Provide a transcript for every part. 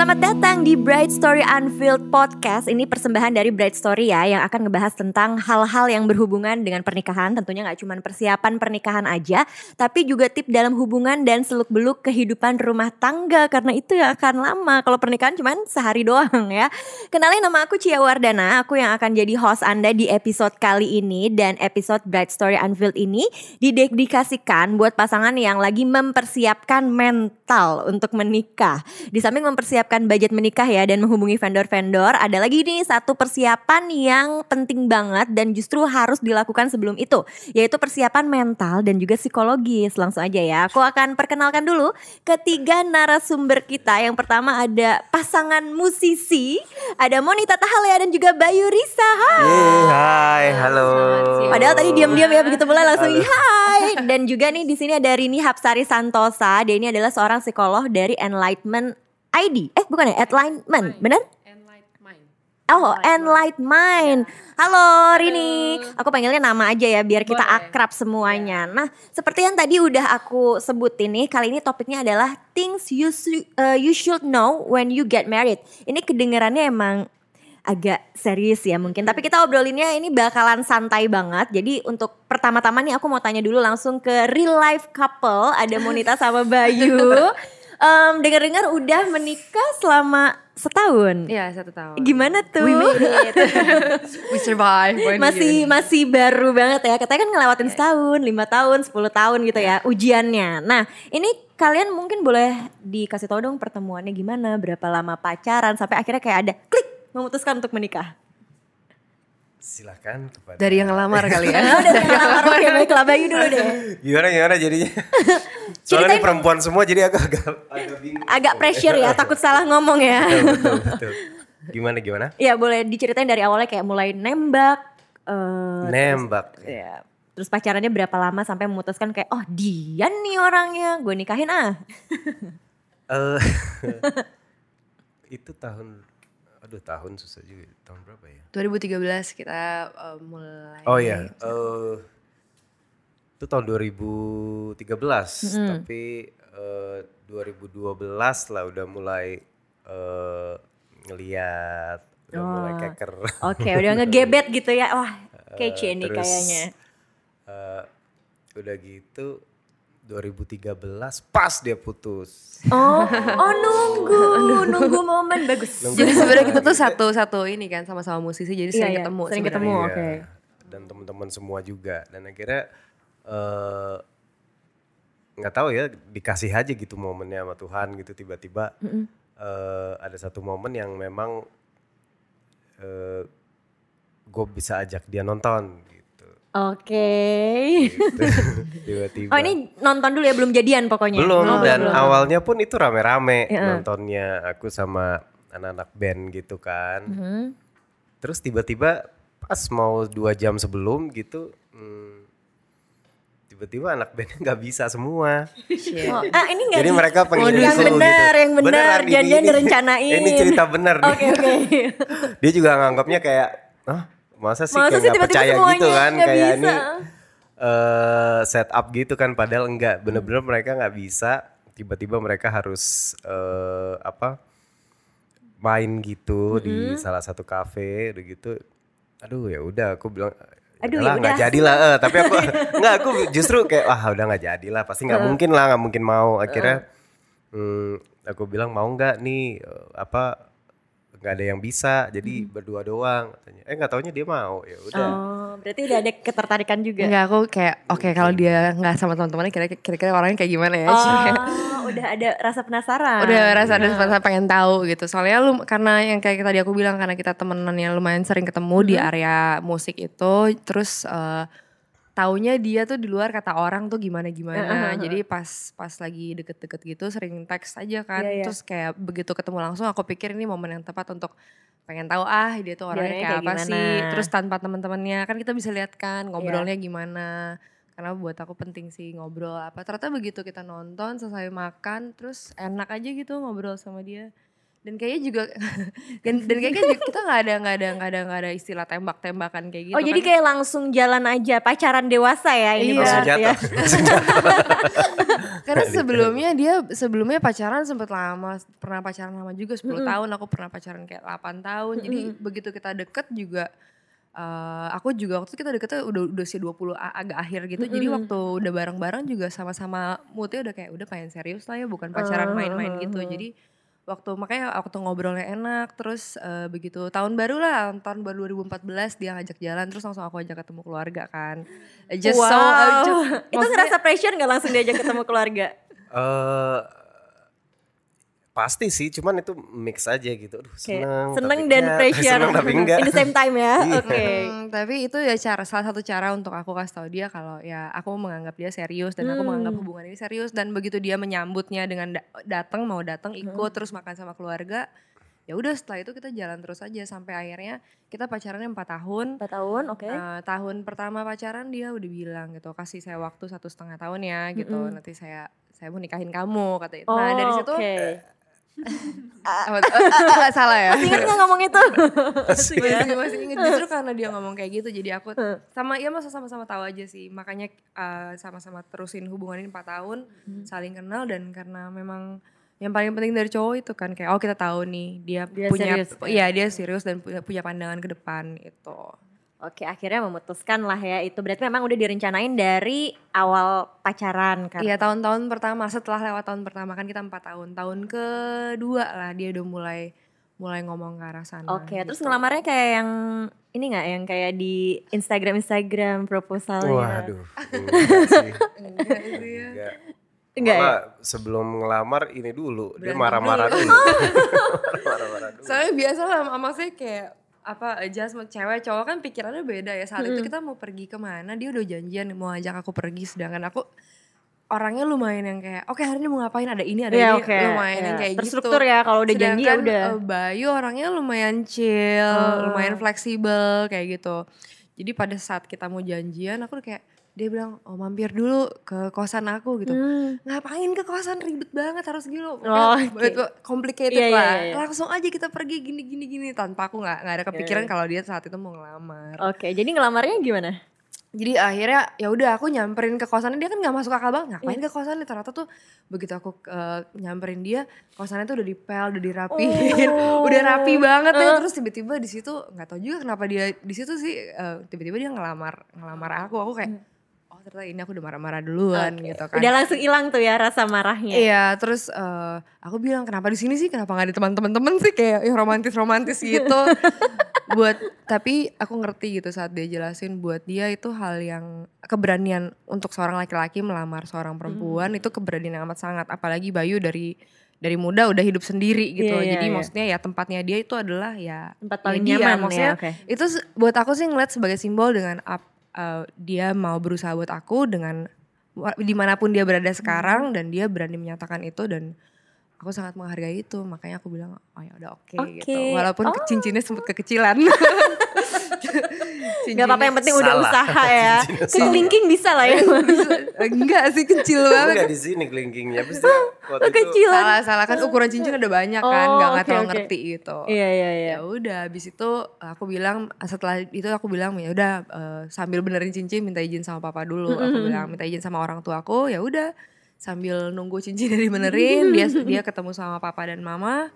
Selamat datang di Bright Story Unfilled Podcast. Ini persembahan dari Bright Story ya yang akan ngebahas tentang hal-hal yang berhubungan dengan pernikahan. Tentunya nggak cuma persiapan pernikahan aja, tapi juga tip dalam hubungan dan seluk-beluk kehidupan rumah tangga karena itu yang akan lama. Kalau pernikahan cuma sehari doang ya. Kenalin nama aku Cia Wardana, aku yang akan jadi host Anda di episode kali ini dan episode Bright Story Unfilled ini didedikasikan buat pasangan yang lagi mempersiapkan mental untuk menikah. Di samping mempersiapkan budget menikah ya dan menghubungi vendor-vendor, ada lagi nih satu persiapan yang penting banget dan justru harus dilakukan sebelum itu, yaitu persiapan mental dan juga psikologis. Langsung aja ya, aku akan perkenalkan dulu ketiga narasumber kita. Yang pertama ada pasangan musisi, ada Monita Tahalea dan juga Bayu Risa. Hai. Yeay, hai, halo. Padahal tadi diam-diam ya begitu mulai langsung hai. Dan juga nih di sini ada Rini Hapsari Santosa. Dia ini adalah seorang psikolog dari Enlightenment ID. Eh bukan ya, Enlightenment, Mind. Oh, Enlight Mind. Halo Rini. Aku panggilnya nama aja ya biar kita Boleh. akrab semuanya. Nah, seperti yang tadi udah aku sebutin nih, kali ini topiknya adalah things you uh, you should know when you get married. Ini kedengarannya emang agak serius ya mungkin, tapi kita obrolinnya ini bakalan santai banget. Jadi untuk pertama-tama nih aku mau tanya dulu langsung ke real life couple, ada Monita sama Bayu. Em, dengar-dengar udah menikah selama setahun. Iya satu tahun. Gimana tuh? We made it. We survive. Masih we- masih baru banget ya. Katanya kan ngelewatin setahun, lima tahun, 10 tahun gitu ya ujiannya. Nah, ini kalian mungkin boleh dikasih tahu dong pertemuannya gimana, berapa lama pacaran sampai akhirnya kayak ada klik memutuskan untuk menikah. Silahkan kepada. dari yang ngelamar kali ya. Nah, udah ngelamar oke baiklah Bayu dulu deh. Gimana gimana jadinya? Soalnya ini perempuan semua jadi agak agak, agak bingung. Agak pressure ya, takut salah ngomong ya. Betul, betul, betul. Gimana gimana? Ya boleh diceritain dari awalnya kayak mulai nembak. eh, Nembak. ya. Terus pacarannya berapa lama sampai memutuskan kayak oh dia nih orangnya, gue nikahin ah. Eh, itu tahun aduh tahun susah juga. Tahun berapa ya? 2013 kita uh, mulai. Oh iya, eh itu tahun 2013, tapi eh, 2012 lah udah mulai eh ngeliat, udah mulai keker. Oke, udah ngegebet gitu ya. Wah, kece nih terus- kayaknya. Eh, udah gitu 2013 pas dia putus. Oh, oh nunggu, nunggu momen bagus. Jadi sebenarnya kita tuh satu satu ini kan sama-sama musisi jadi sering Iya, iya, ketemu. sering sebenarnya. ketemu. Iya. oke. Dan teman-teman semua juga. Dan akhirnya eh nggak tahu ya dikasih aja gitu momennya sama Tuhan gitu tiba-tiba eh, ada satu momen yang memang eh gue bisa ajak dia nonton gitu. Oke. Tiba-tiba. Oh ini nonton dulu ya, belum jadian pokoknya. belum Oh, dan belum. awalnya pun itu rame-rame Iya. nontonnya aku sama anak-anak band gitu kan. Mhm. Terus tiba-tiba pas mau dua jam sebelum gitu, hmm, tiba-tiba anak bandnya nggak bisa semua. Oh, ah ini enggak Jadi mereka pengen yang disuruh benar, gitu. yang benar, janjian ini- direncanain. Ini cerita bener nih. Oke, oke. Dia juga nganggapnya kayak, ah masa sih Masa kayak sih nggak tiba-tiba percaya gitu kan, nggak kayak bisa. ini eh setup gitu kan, padahal enggak. Bener-bener mereka nggak bisa. Tiba-tiba mereka harus eh apa? main gitu di salah satu kafe, udah gitu. Aduh ya udah, aku bilang. Aduh, "Udahlah, ya nggak udah." jadi lah eh. tapi aku nggak aku justru kayak wah udah nggak jadi lah pasti nggak mungkin lah nggak mungkin mau akhirnya hmm, aku bilang mau nggak nih apa nggak ada yang bisa jadi berdua doang katanya. Eh nggak taunya dia mau ya udah. Oh, berarti udah ada ketertarikan juga. Enggak aku kayak oke kalau dia nggak sama teman-temannya kira- kira-kira orangnya kayak gimana ya? Oh, udah ada rasa penasaran. udah rasa ada rasa pengen tahu gitu. Soalnya lu karena yang kayak tadi aku bilang karena kita temenan yang lumayan sering ketemu di area musik itu terus eh, taunya dia tuh di luar kata orang tuh gimana gimana. Jadi pas pas lagi deket-deket gitu sering teks aja kan. Iya, iya. terus kayak begitu ketemu langsung aku pikir ini momen yang tepat untuk pengen tahu ah dia tuh orangnya kayak, orangnya apa kayak sih? gimana. terus tanpa teman-temannya kan kita bisa lihat kan Iya. ngobrolnya gimana. Karena buat aku penting sih ngobrol apa. Ternyata begitu kita nonton selesai makan terus enak aja gitu ngobrol sama dia dan kayaknya juga dan, dan kayaknya juga kita nggak ada nggak ada nggak ada nggak ada istilah tembak-tembakan kayak gitu Oh jadi kan. kayak langsung jalan aja pacaran dewasa ya ini Iya. Langsung ya. Langsung jatuh. karena sebelumnya dia sebelumnya pacaran sempet lama pernah pacaran lama juga 10 tahun aku pernah pacaran kayak 8 tahun. Jadi begitu kita deket juga eh, aku juga waktu itu kita deketnya udah udah usia 20 a- agak akhir gitu. Jadi waktu udah bareng-bareng juga sama-sama moodnya udah kayak udah pengen serius lah ya bukan pacaran main-main gitu. jadi waktu makanya waktu ngobrolnya enak terus eh, begitu tahun baru lah tahun baru 2014 dia ngajak jalan terus langsung aku ajak ketemu keluarga kan just so wow. eh, ju- itu maksudnya- ngerasa pressure gak langsung diajak ketemu keluarga? Eh, pasti sih, cuman itu mix aja gitu. Aduh, Kayak seneng, seneng tapi dan enggak. pressure. Seneng tapi enggak. In the same time ya. Iya. Oke. Hmm, tapi itu ya cara salah satu cara untuk aku kasih tahu dia kalau ya aku menganggap dia serius dan aku Hmm. menganggap hubungan ini serius dan begitu dia menyambutnya dengan da- datang mau datang ikut Hmm. terus makan sama keluarga ya udah setelah itu kita jalan terus aja sampai akhirnya kita pacarannya empat tahun Empat tahun, oke. Eh, tahun pertama pacaran dia udah bilang gitu kasih saya waktu satu setengah tahun ya gitu Mm-mm. nanti saya saya mau nikahin kamu katanya Oh, nah dari situ oke. Tuh? Eh, eh, salah ya? Ingat gak ngomong itu? masih masih inget. Justru karena dia ngomong kayak gitu jadi aku sama ya masa sama-sama tahu aja sih. Makanya uh, sama-sama terusin hubungan ini 4 tahun saling kenal dan karena memang yang paling penting dari cowok itu kan kayak oh kita tahu nih dia, Dia punya serius. iya dia serius dan punya, punya pandangan ke depan itu Oke, akhirnya memutuskan lah ya itu. Berarti memang udah direncanain dari awal pacaran kan? Iya tahun-tahun pertama setelah lewat tahun pertama kan kita empat tahun tahun kedua lah dia udah mulai mulai ngomong ke arah sana. Oke, terus gitu. ngelamarnya kayak yang ini nggak yang kayak di Instagram Instagram proposalnya? Waduh, enggak sih. Enggak sih ya. Enggak. Ya? Sebelum ngelamar ini dulu, dia Berantem marah-marah dulu. dulu. Marah-marah dulu. Soalnya biasa lah sama saya kayak apa adjustment cewek cowok kan pikirannya beda ya saat itu kita mau pergi ke mana dia udah janjian mau ajak aku pergi sedangkan aku orangnya lumayan yang kayak oke hari ini mau ngapain ada ini ada Iya, ini oke. lumayan yang Iya. kayak Terstruktur gitu ya, kalau udah janji ya Sedangkan, udah. eh, Bayu orangnya lumayan chill Oh. lumayan fleksibel kayak gitu jadi pada saat kita mau janjian aku udah kayak dia bilang oh mampir dulu ke kosan aku gitu. Hmm. ngapain ke kosan? Ribet banget harus gitu Oh, oke. complicated Iya, iya, lah. iya. langsung aja kita pergi gini gini gini tanpa aku nggak nggak ada kepikiran kalau dia saat itu mau ngelamar. Oke, jadi ngelamarnya gimana? jadi akhirnya ya udah aku nyamperin ke kosannya. Dia kan nggak masuk akal banget. Ngapain ke kosannya? Ternyata tuh begitu aku eh, nyamperin dia kosannya tuh udah dipel udah dirapiin Oh. udah rapi banget ya. Terus tiba-tiba di situ nggak tahu juga kenapa dia di situ sih eh, tiba-tiba dia ngelamar ngelamar aku. Aku kayak oh ternyata ini aku udah marah-marah duluan gitu kan Udah langsung hilang tuh ya rasa marahnya. Iya, terus eh, aku bilang kenapa di sini sih, kenapa nggak di teman-teman sih kayak yang romantis-romantis gitu. buat tapi aku ngerti gitu saat dia jelasin buat dia itu hal yang keberanian untuk seorang laki-laki melamar seorang perempuan itu keberanian yang amat sangat apalagi Bayu dari dari muda udah hidup sendiri gitu. Iya, iya, Jadi iya. maksudnya ya tempatnya dia itu adalah ya Tempat ya paling dia. nyaman maksudnya ya, oke. itu buat aku sih ngeliat sebagai simbol dengan eh, dia mau berusaha buat aku dengan di mana pun dia berada sekarang dan dia berani menyatakan itu dan aku sangat menghargai itu makanya aku bilang oh ya udah oke Oke. gitu walaupun ke- cincinnya sempat kekecilan Gak apa-apa yang penting udah Salah. usaha ya. Kelingking bisa lah ya. enggak sih kecil banget Enggak di sini kelingkingnya. Pasti waktu itu Kecilan. salah salah kan ukuran cincin ada banyak kan Oh, nggak nggak oke, terlalu oke. ngerti gitu Iya iya iya. ya udah habis itu aku bilang setelah itu aku bilang ya udah eh, sambil benerin cincin minta izin sama papa dulu aku bilang minta izin sama orang tua aku ya udah sambil nunggu cincinnya dibenerin dia dia ketemu sama papa dan mama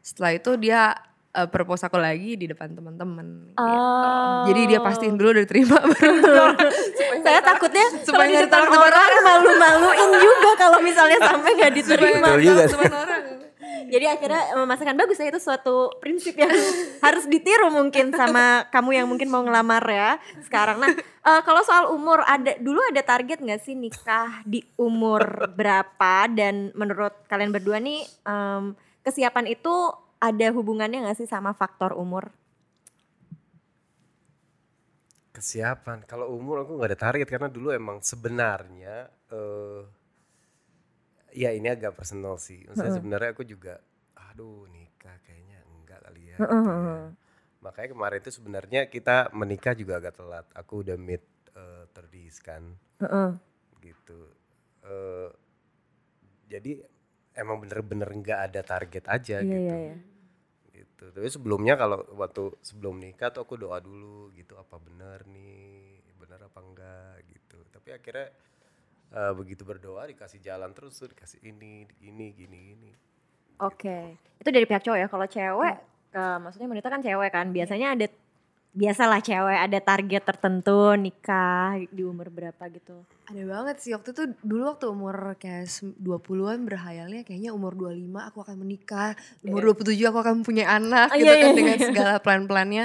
setelah itu dia eh, propose aku lagi di depan teman-teman gitu. Oh. jadi dia pastiin dulu udah diterima baru Saya takutnya supaya di depan orang malu-maluin juga kalau misalnya sampai nggak diterima. Betul juga. teman orang Jadi akhirnya memasakkan bagus ya itu suatu prinsip yang harus ditiru mungkin sama kamu yang mungkin mau ngelamar ya sekarang. Nah eh, kalau soal umur ada dulu ada target nggak sih nikah di umur berapa dan menurut kalian berdua nih em, kesiapan itu ada hubungannya nggak sih sama faktor umur? kesiapan. Kalau umur aku nggak ada target karena dulu emang sebenarnya eh ya ini agak personal sih. Maksudnya sebenarnya aku juga aduh nikah kayaknya enggak kali ya. gitu ya. Makanya kemarin itu sebenarnya kita menikah juga agak telat. Aku udah mid eh, 30s kan Heeh. gitu. Eh jadi emang bener-bener nggak ada target aja Iya, gitu iya, iya. gitu tapi sebelumnya kalau waktu sebelum nikah tuh aku doa dulu gitu apa bener nih bener apa enggak gitu tapi akhirnya eh, begitu berdoa dikasih jalan terus tuh dikasih ini ini gini gini Oke, itu dari pihak cowok ya. Kalau cewek, ke, maksudnya wanita kan cewek kan. Biasanya ada, biasalah cewek ada target tertentu nikah di umur berapa gitu. Ada banget sih waktu itu dulu waktu umur kayak sem- 20-an berhayalnya kayaknya umur 25 aku akan menikah, umur 27 aku akan punya anak Oh, gitu iya, kan iya, dengan iya. segala plan-plannya.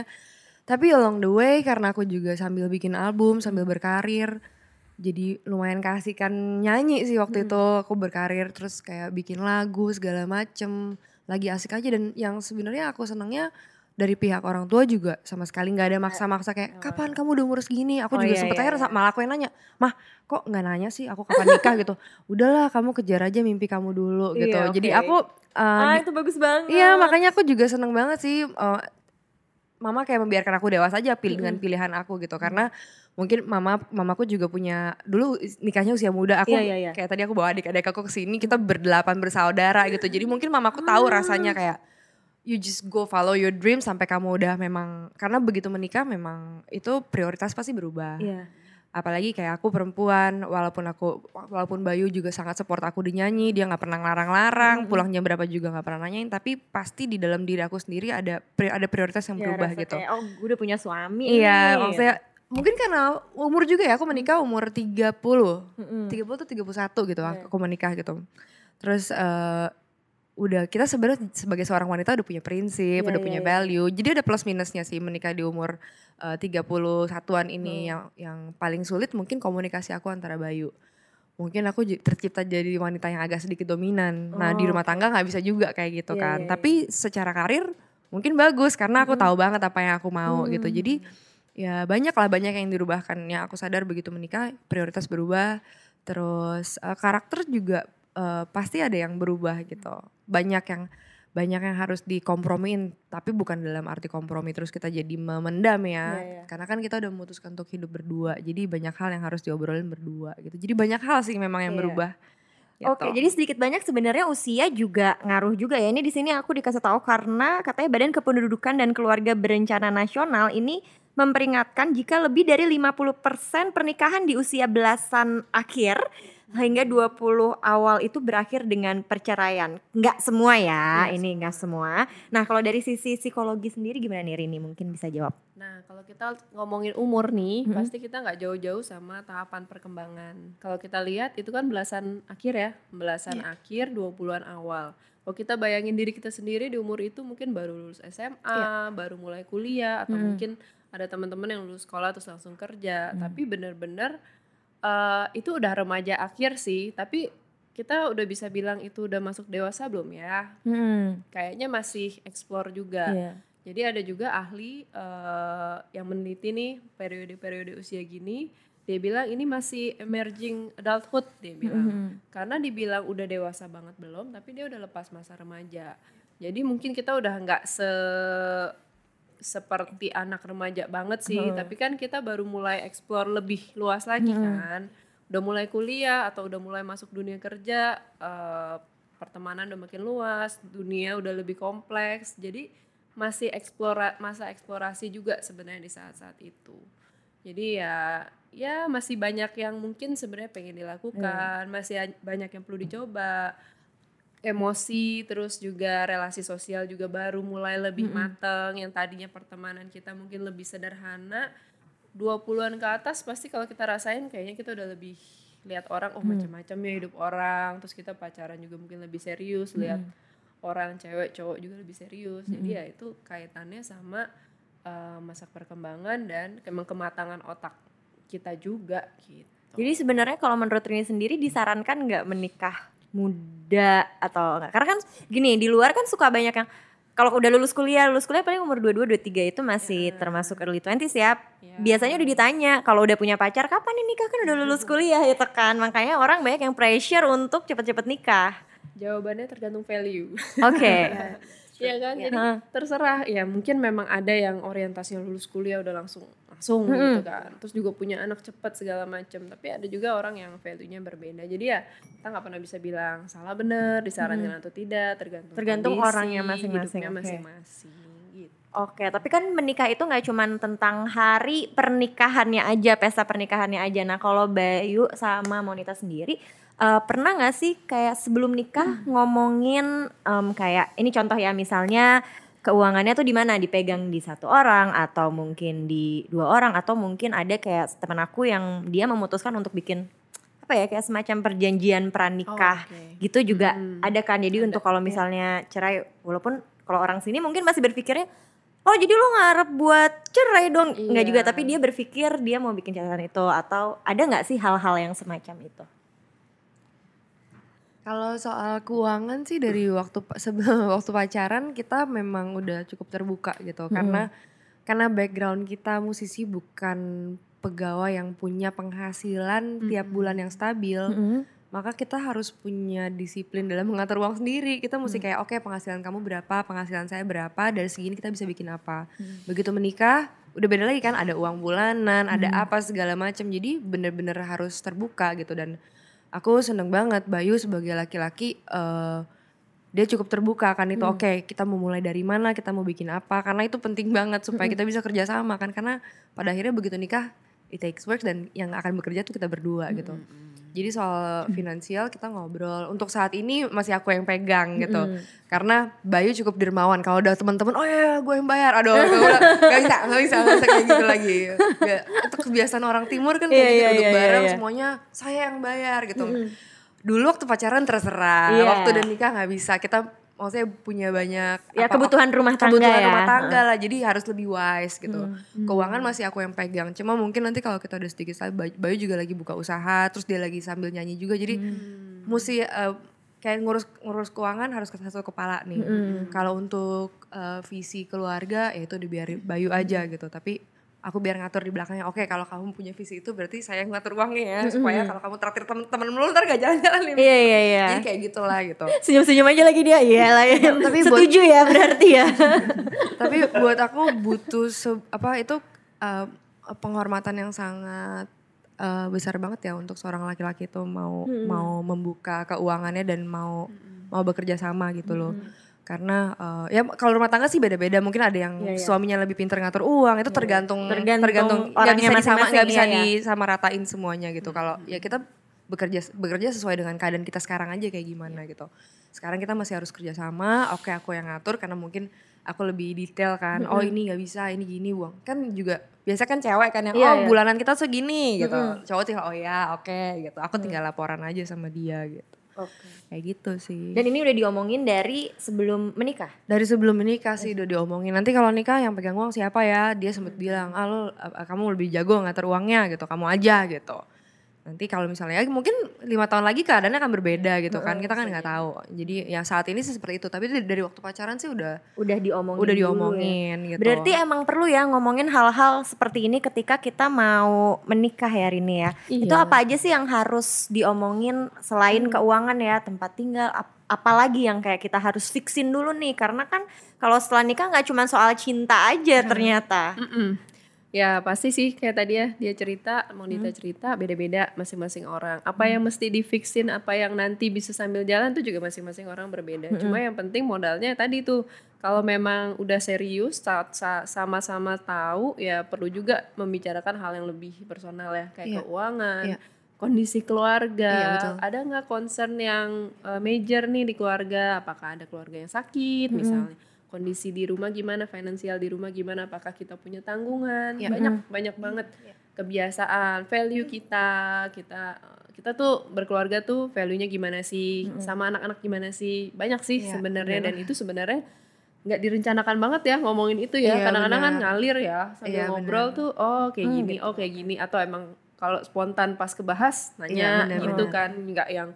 Tapi along the way karena aku juga sambil bikin album, sambil berkarir, jadi lumayan kasihkan nyanyi sih waktu itu. Aku berkarir terus kayak bikin lagu segala macem lagi asik aja. Dan yang sebenarnya aku senangnya dari pihak orang tua juga sama sekali nggak ada maksa-maksa kayak kapan kamu udah umur segini? Aku Oh, juga iya, sempet iya, iya. malah aku yang nanya mah kok nggak nanya sih aku kapan nikah? gitu. Udahlah kamu kejar aja mimpi kamu dulu gitu. Iya, jadi aku uh, Ah itu bagus banget. Iya makanya aku juga seneng banget sih uh, Mama kayak membiarkan aku dewasa aja pilih dengan pilihan aku gitu. Karena mungkin mama mamaku juga punya dulu nikahnya usia muda aku Iya, iya, iya. kayak tadi aku bawa adik-adik aku ke sini kita berdelapan bersaudara gitu jadi mungkin mamaku tahu Ah. rasanya kayak you just go follow your dream sampai kamu udah memang karena begitu menikah memang itu prioritas pasti berubah Iya. apalagi kayak aku perempuan walaupun aku walaupun Bayu juga sangat support aku di nyanyi dia nggak pernah ngelarang-larang pulang jam berapa juga nggak pernah nanyain tapi pasti di dalam diri aku sendiri ada ada prioritas yang Ya, berubah gitu kayak, oh gue udah punya suami iya nih. maksudnya mungkin karena umur juga ya aku menikah umur 30 Mm-mm. 30 tuh 31 gitu Iya. aku menikah gitu terus eh, udah kita sebenarnya sebagai seorang wanita udah punya prinsip, Iya, udah iya, punya iya. value. Jadi ada plus minusnya sih menikah di umur eh, 31-an ini Hmm. yang yang paling sulit mungkin komunikasi aku antara Bayu. Mungkin aku tercipta jadi wanita yang agak sedikit dominan. Nah, di Oh, rumah tangga nggak bisa juga kayak gitu Iya, kan. iya, iya. Tapi secara karir mungkin bagus karena aku tahu banget apa yang aku mau gitu. Hmm. Jadi ya banyak lah banyak yang dirubahkan. Ya aku sadar begitu menikah prioritas berubah. Terus eh, karakter juga eh, pasti ada yang berubah gitu. Banyak yang banyak yang harus dikompromiin tapi bukan dalam arti kompromi terus kita jadi memendam ya Iya, iya. karena kan kita udah memutuskan untuk hidup berdua jadi banyak hal yang harus diobrolin berdua gitu jadi banyak hal sih memang yang Iya. berubah Oke, gitu. jadi sedikit banyak sebenarnya usia juga ngaruh juga ya. Ini di sini aku dikasih tahu karena katanya Badan Kependudukan dan Keluarga Berencana Nasional ini memperingatkan jika lebih dari 50% pernikahan di usia belasan akhir hingga 20 awal itu berakhir dengan perceraian. Enggak semua ya, Iya, ini enggak semua. Nah, kalau dari sisi psikologi sendiri gimana nih Rini? Mungkin bisa jawab. Nah, kalau kita ngomongin umur nih, Mhm. pasti kita nggak jauh-jauh sama tahapan perkembangan. Kalau kita lihat itu kan belasan akhir ya, belasan akhir 20-an awal. Kalau kita bayangin diri kita sendiri di umur itu mungkin baru lulus SMA, baru mulai kuliah atau Mhm. mungkin ada teman-teman yang lulus sekolah terus langsung kerja, tapi benar-benar eh, itu udah remaja akhir sih, tapi kita udah bisa bilang itu udah masuk dewasa belum ya? Hmm. Kayaknya masih explore juga. Iya. Jadi ada juga ahli eh, yang meneliti nih periode-periode usia gini, dia bilang ini masih emerging adulthood dia bilang. Mhm. Karena dibilang udah dewasa banget belum, tapi dia udah lepas masa remaja. Jadi mungkin kita udah nggak se seperti anak remaja banget sih, Hmm. tapi kan kita baru mulai explore lebih luas lagi kan. Udah mulai kuliah atau udah mulai masuk dunia kerja, eh, pertemanan udah makin luas, dunia udah lebih kompleks. Jadi masih eksplora masa eksplorasi juga sebenarnya di saat-saat itu. Jadi ya ya masih banyak yang mungkin sebenarnya pengen dilakukan, masih a- banyak yang perlu dicoba. Emosi terus juga relasi sosial juga baru mulai lebih mateng yang tadinya pertemanan kita mungkin lebih sederhana. 20-an ke atas pasti kalau kita rasain kayaknya kita udah lebih lihat orang oh macam-macam ya hidup orang, terus kita pacaran juga mungkin lebih serius, lihat orang cewek cowok juga lebih serius. Jadi ya itu kaitannya sama uh, masa perkembangan dan emang kematangan otak kita juga gitu. Jadi sebenarnya kalau menurut Rini sendiri disarankan nggak menikah muda atau enggak? Karena kan gini di luar kan suka banyak yang kalau udah lulus kuliah, lulus kuliah paling umur 22, 23 itu masih termasuk early 20s ya. Biasanya udah ditanya kalau udah punya pacar kapan nih nikah kan udah lulus kuliah ya kan. Makanya orang banyak yang pressure untuk cepet-cepet nikah. Jawabannya tergantung value. Oke. Iya kan, jadi terserah ya mungkin memang ada yang orientasinya lulus kuliah udah langsung langsung gitu kan. Terus juga punya anak cepat segala macam. Tapi ada juga orang yang value-nya berbeda. Jadi ya kita nggak pernah bisa bilang salah benar, disarankan atau tidak, tergantung Tergantung kondisi, orangnya masing-masing, oke. masing-masing gitu. Oke, tapi kan menikah itu nggak cuman tentang hari pernikahannya aja, pesta pernikahannya aja. Nah, kalau Bayu sama Monita sendiri, eh, pernah nggak sih kayak sebelum nikah ngomongin em, kayak ini contoh ya, misalnya keuangannya tuh di mana dipegang di satu orang atau mungkin di dua orang atau mungkin ada kayak teman aku yang dia memutuskan untuk bikin apa ya kayak semacam perjanjian pranikah Oh, oke. gitu juga Hmm. ada kan jadi untuk kalau misalnya cerai walaupun kalau orang sini mungkin masih berpikirnya oh jadi lu ngarep buat cerai dong nggak juga Iya. tapi dia berpikir dia mau bikin catatan itu atau ada nggak sih hal-hal yang semacam itu Kalau soal keuangan sih dari waktu sebelum waktu pacaran kita memang udah cukup terbuka gitu. Karena karena background kita musisi bukan pegawai yang punya penghasilan tiap bulan yang stabil. Maka kita harus punya disiplin dalam mengatur uang sendiri. Kita mesti kayak oke penghasilan kamu berapa penghasilan saya berapa dari segini kita bisa bikin apa. Begitu menikah udah beda lagi kan ada uang bulanan ada apa segala macam. Jadi bener-bener harus terbuka gitu. Dan aku seneng banget Bayu sebagai laki-laki eh, dia cukup terbuka kan itu. Oke kita mau mulai dari mana kita mau bikin apa? Karena itu penting banget supaya kita bisa kerja sama kan. Karena pada akhirnya begitu nikah it takes work dan yang akan bekerja tuh kita berdua gitu. jadi soal finansial kita ngobrol. Untuk saat ini masih aku yang pegang gitu. Karena Bayu cukup dermawan. Kalau udah teman-teman oh ya gue yang bayar. Aduh gak bisa gak bisa gak bisa kayak gitu lagi. Gak, itu kebiasaan orang timur kan kayak Iya, gitu iya, duduk iya, bareng iya. semuanya saya yang bayar gitu. Dulu waktu pacaran terserah. Iya. waktu udah nikah nggak bisa. Kita maksudnya punya banyak ya apa, kebutuhan rumah tangga kebutuhan ya. rumah tangga lah jadi harus lebih wise gitu. Keuangan masih aku yang pegang. Cuma mungkin nanti kalau kita udah sedikit stabil, Bayu- juga lagi buka usaha terus dia lagi sambil nyanyi juga. Jadi mesti eh, kayak ngurus ngurus keuangan harus ke satu kepala nih. Kalau untuk eh, visi keluarga ya itu dibiarin Bayu aja gitu. Tapi aku biar ngatur di belakangnya oke kalau kamu punya visi itu berarti saya ngatur uangnya ya supaya kalau kamu traktir temen-temen lu ntar gak jalan-jalan nih iya iya iya. Jadi kayak gitulah gitu. Senyum-senyum aja lagi dia. Iya lah ya Tapi buat- setuju ya berarti ya. Tapi buat aku butuh se- apa itu uh, penghormatan yang sangat uh, besar banget ya untuk seorang laki-laki itu mau mau membuka keuangannya dan mau mau bekerja sama gitu loh karena uh, ya kalau rumah tangga sih beda-beda. Mungkin ada yang Iya, iya. suaminya lebih pinter ngatur uang. Itu tergantung Tergantung nggak orangnya bisa disama nggak bisa iya, iya. disamaratain semuanya gitu. Kalau ya kita bekerja bekerja sesuai dengan keadaan kita sekarang aja kayak gimana gitu. Sekarang kita masih harus kerja sama. Oke aku yang ngatur karena mungkin aku lebih detail kan. Oh ini nggak bisa ini gini uang kan juga biasa kan cewek kan yang Iya, oh iya. bulanan kita segini gitu. Cowok tinggal oh ya oke gitu. Aku tinggal laporan aja sama dia gitu kayak gitu sih. Dan ini udah diomongin dari sebelum menikah? Dari sebelum menikah sih udah diomongin. Nanti kalau nikah yang pegang uang siapa ya? Dia sempet bilang ah lo ah, kamu lebih jago ngatur uangnya gitu kamu aja gitu nanti kalau misalnya ya mungkin lima tahun lagi keadaannya akan berbeda gitu kan kita kan nggak tahu jadi yang saat ini sih seperti itu tapi dari, waktu pacaran sih udah udah diomongin udah ya. diomongin gitu Berarti emang perlu ya ngomongin hal-hal seperti ini ketika kita mau menikah ya Rini ya. Itu Iya. apa aja sih yang harus diomongin selain keuangan ya, tempat tinggal, ap- apalagi yang kayak kita harus fixin dulu nih karena kan kalau setelah nikah nggak cuma soal cinta aja ternyata. Mm-mm. Ya pasti sih kayak tadi ya dia cerita, Monita cerita beda-beda masing-masing orang. Apa yang mesti difixin, apa yang nanti bisa sambil jalan tuh juga masing-masing orang berbeda. Cuma yang penting modalnya tadi tuh kalau memang udah serius sa- sa- sama-sama tahu ya perlu juga membicarakan hal yang lebih personal ya kayak Iya. keuangan. Iya. Kondisi keluarga, Iya, betul. ada nggak concern yang uh, major nih di keluarga? Apakah ada keluarga yang sakit misalnya? Kondisi di rumah gimana, finansial di rumah gimana, apakah kita punya tanggungan, Ya. banyak banyak banget kebiasaan, value kita, kita kita tuh berkeluarga tuh value-nya gimana sih, sama anak-anak gimana sih, banyak sih Iya, sebenarnya dan itu sebenarnya nggak direncanakan banget ya ngomongin itu ya, Iya, kadang-kadang kan ngalir ya sambil Iya, ngobrol benar. tuh, oh kayak gini, oh kayak gini, atau emang kalau spontan pas kebahas Iya, nanya benar, gitu benar. kan, nggak yang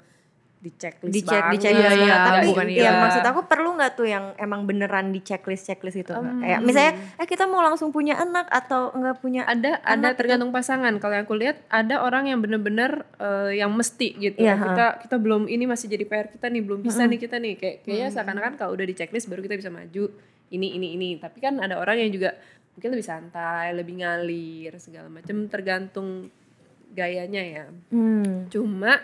di checklist di di banget. checklist Iya, banget. iya, tapi bukan ya iya. maksud aku perlu nggak tuh yang emang beneran di checklist checklist itu Kak? kayak misalnya eh kita mau langsung punya anak atau nggak punya ada ada tergantung pasangan. Kalau yang aku lihat ada orang yang bener-bener eh, yang mesti gitu. Iya, kita kita belum ini masih jadi PR kita nih belum bisa nih kita nih. Kayak kayaknya seakan-akan kalau udah di checklist baru kita bisa maju. Ini ini ini. Tapi kan ada orang yang juga mungkin lebih santai lebih ngalir segala macam tergantung gayanya ya. Hmm. Cuma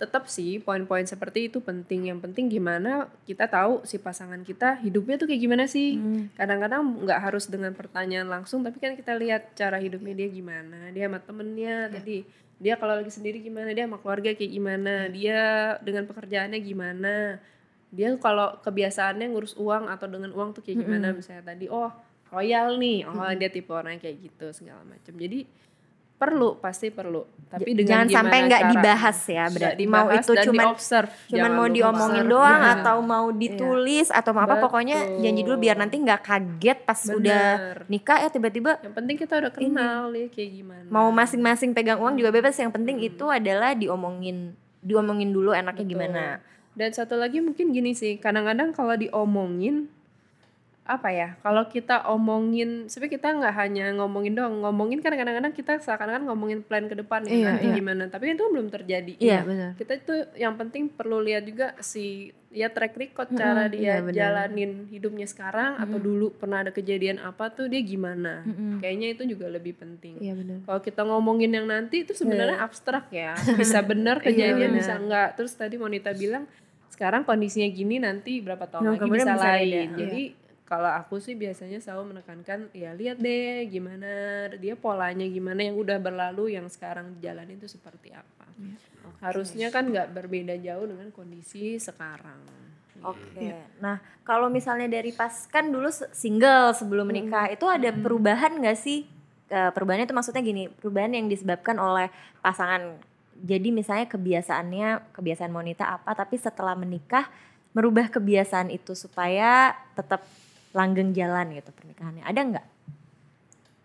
tetap sih poin-poin seperti itu penting. Yang penting gimana kita tahu si pasangan kita hidupnya tuh kayak gimana sih. Kadang-kadang nggak harus dengan pertanyaan langsung, tapi kan kita lihat cara hidupnya dia gimana. Dia sama temennya tadi. Dia kalau lagi sendiri gimana, dia sama keluarga kayak gimana, dia dengan pekerjaannya gimana. Dia kalau kebiasaannya ngurus uang atau dengan uang tuh kayak gimana misalnya tadi, oh royal nih, oh dia tipe orang kayak gitu segala macam. Jadi perlu pasti perlu tapi dengan jangan sampai nggak dibahas ya berarti mau dibahas itu cuman di-observe. cuman Jangan mau diomongin Observe. doang Iya. atau mau ditulis atau mau apa pokoknya Betul. janji dulu biar nanti nggak kaget pas Bener. udah nikah ya tiba-tiba yang penting kita udah kenal ya kayak gimana mau masing-masing pegang uang juga bebas yang penting itu adalah diomongin diomongin dulu enaknya Betul. gimana dan satu lagi mungkin gini sih kadang-kadang kalau diomongin apa ya kalau kita omongin sebenarnya kita nggak hanya ngomongin doang ngomongin kan kadang-kadang kita seakan-akan ngomongin plan ke depan ya Iya, nanti iya. gimana tapi itu belum terjadi Iya. benar. kita itu yang penting perlu lihat juga si ya track record cara iya, dia benar. jalanin hidupnya sekarang atau dulu pernah ada kejadian apa tuh dia gimana kayaknya itu juga lebih penting Iya benar. kalau kita ngomongin yang nanti itu sebenarnya abstrak ya bisa benar kejadian bisa enggak terus tadi Monita bilang sekarang kondisinya gini nanti berapa tahun Nah, lagi bisa bisa lain beda. jadi kalau aku sih biasanya selalu menekankan ya lihat deh gimana dia polanya gimana yang udah berlalu yang sekarang dijalanin itu seperti apa harusnya kan nggak berbeda jauh dengan kondisi sekarang Oke. Nah, kalau misalnya dari pas kan dulu single sebelum menikah itu ada perubahan nggak sih? Eh, perubahannya itu maksudnya gini, perubahan yang disebabkan oleh pasangan. Jadi misalnya kebiasaannya, kebiasaan Monita apa, tapi setelah menikah merubah kebiasaan itu supaya tetap langgeng jalan gitu pernikahannya. Ada nggak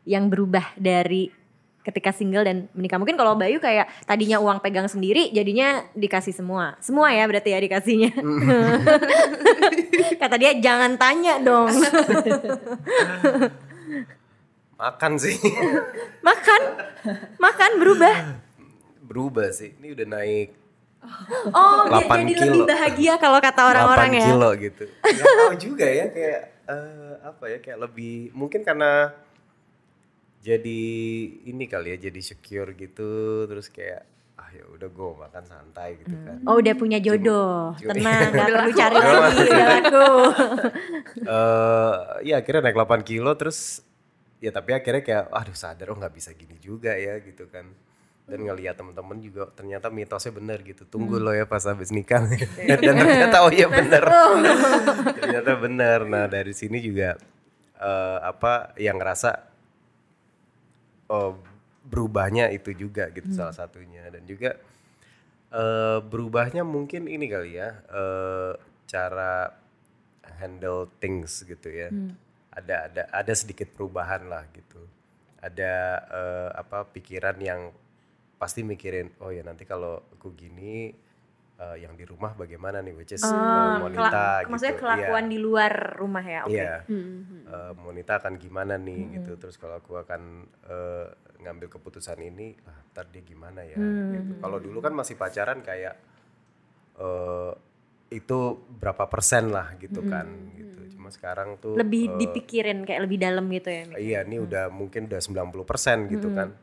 yang berubah dari ketika single dan menikah? Mungkin kalau Bayu kayak tadinya uang pegang sendiri, jadinya dikasih semua. Semua ya berarti ya dikasihnya. Kata dia jangan tanya dong. Makan sih. makan, makan berubah. Berubah sih. Ini udah naik Oh, dia 8 jadi kilo. lebih bahagia kalau kata orang-orang 8 ya. kilo gitu. Gak tahu juga ya kayak eh, apa ya kayak lebih mungkin karena jadi ini kali ya jadi secure gitu terus kayak ah ya udah gue makan santai gitu kan. Oh udah punya jodoh, Cuma- tenang, nggak perlu cari lagi, udah laku. eh ya akhirnya naik 8 kilo terus ya tapi akhirnya kayak aduh sadar oh nggak bisa gini juga ya gitu kan dan ngelihat temen-temen juga ternyata mitosnya bener gitu. Tunggu lo ya pas habis nikah. Dan ternyata oh iya bener. ternyata bener. Nah dari sini juga eh, apa yang ngerasa oh, berubahnya itu juga gitu salah satunya. Dan juga eh, berubahnya mungkin ini kali ya eh, cara handle things gitu ya. Ada ada ada sedikit perubahan lah gitu. Ada eh, apa pikiran yang pasti mikirin oh ya nanti kalau aku gini eh, yang di rumah bagaimana nih which is eh, Oh, Monita gitu Maksudnya kelakuan di luar rumah ya, oke. Iya. Eh, Monita akan gimana nih gitu. Terus kalau aku akan eh, ngambil keputusan ini, ah, ntar dia gimana ya. gitu. Kalau dulu kan masih pacaran kayak eh itu berapa persen lah gitu kan. Gitu. Cuma sekarang tuh Lebih eh, dipikirin kayak lebih dalam gitu ya. Mik? Iya, ini udah mungkin udah 90 persen gitu kan.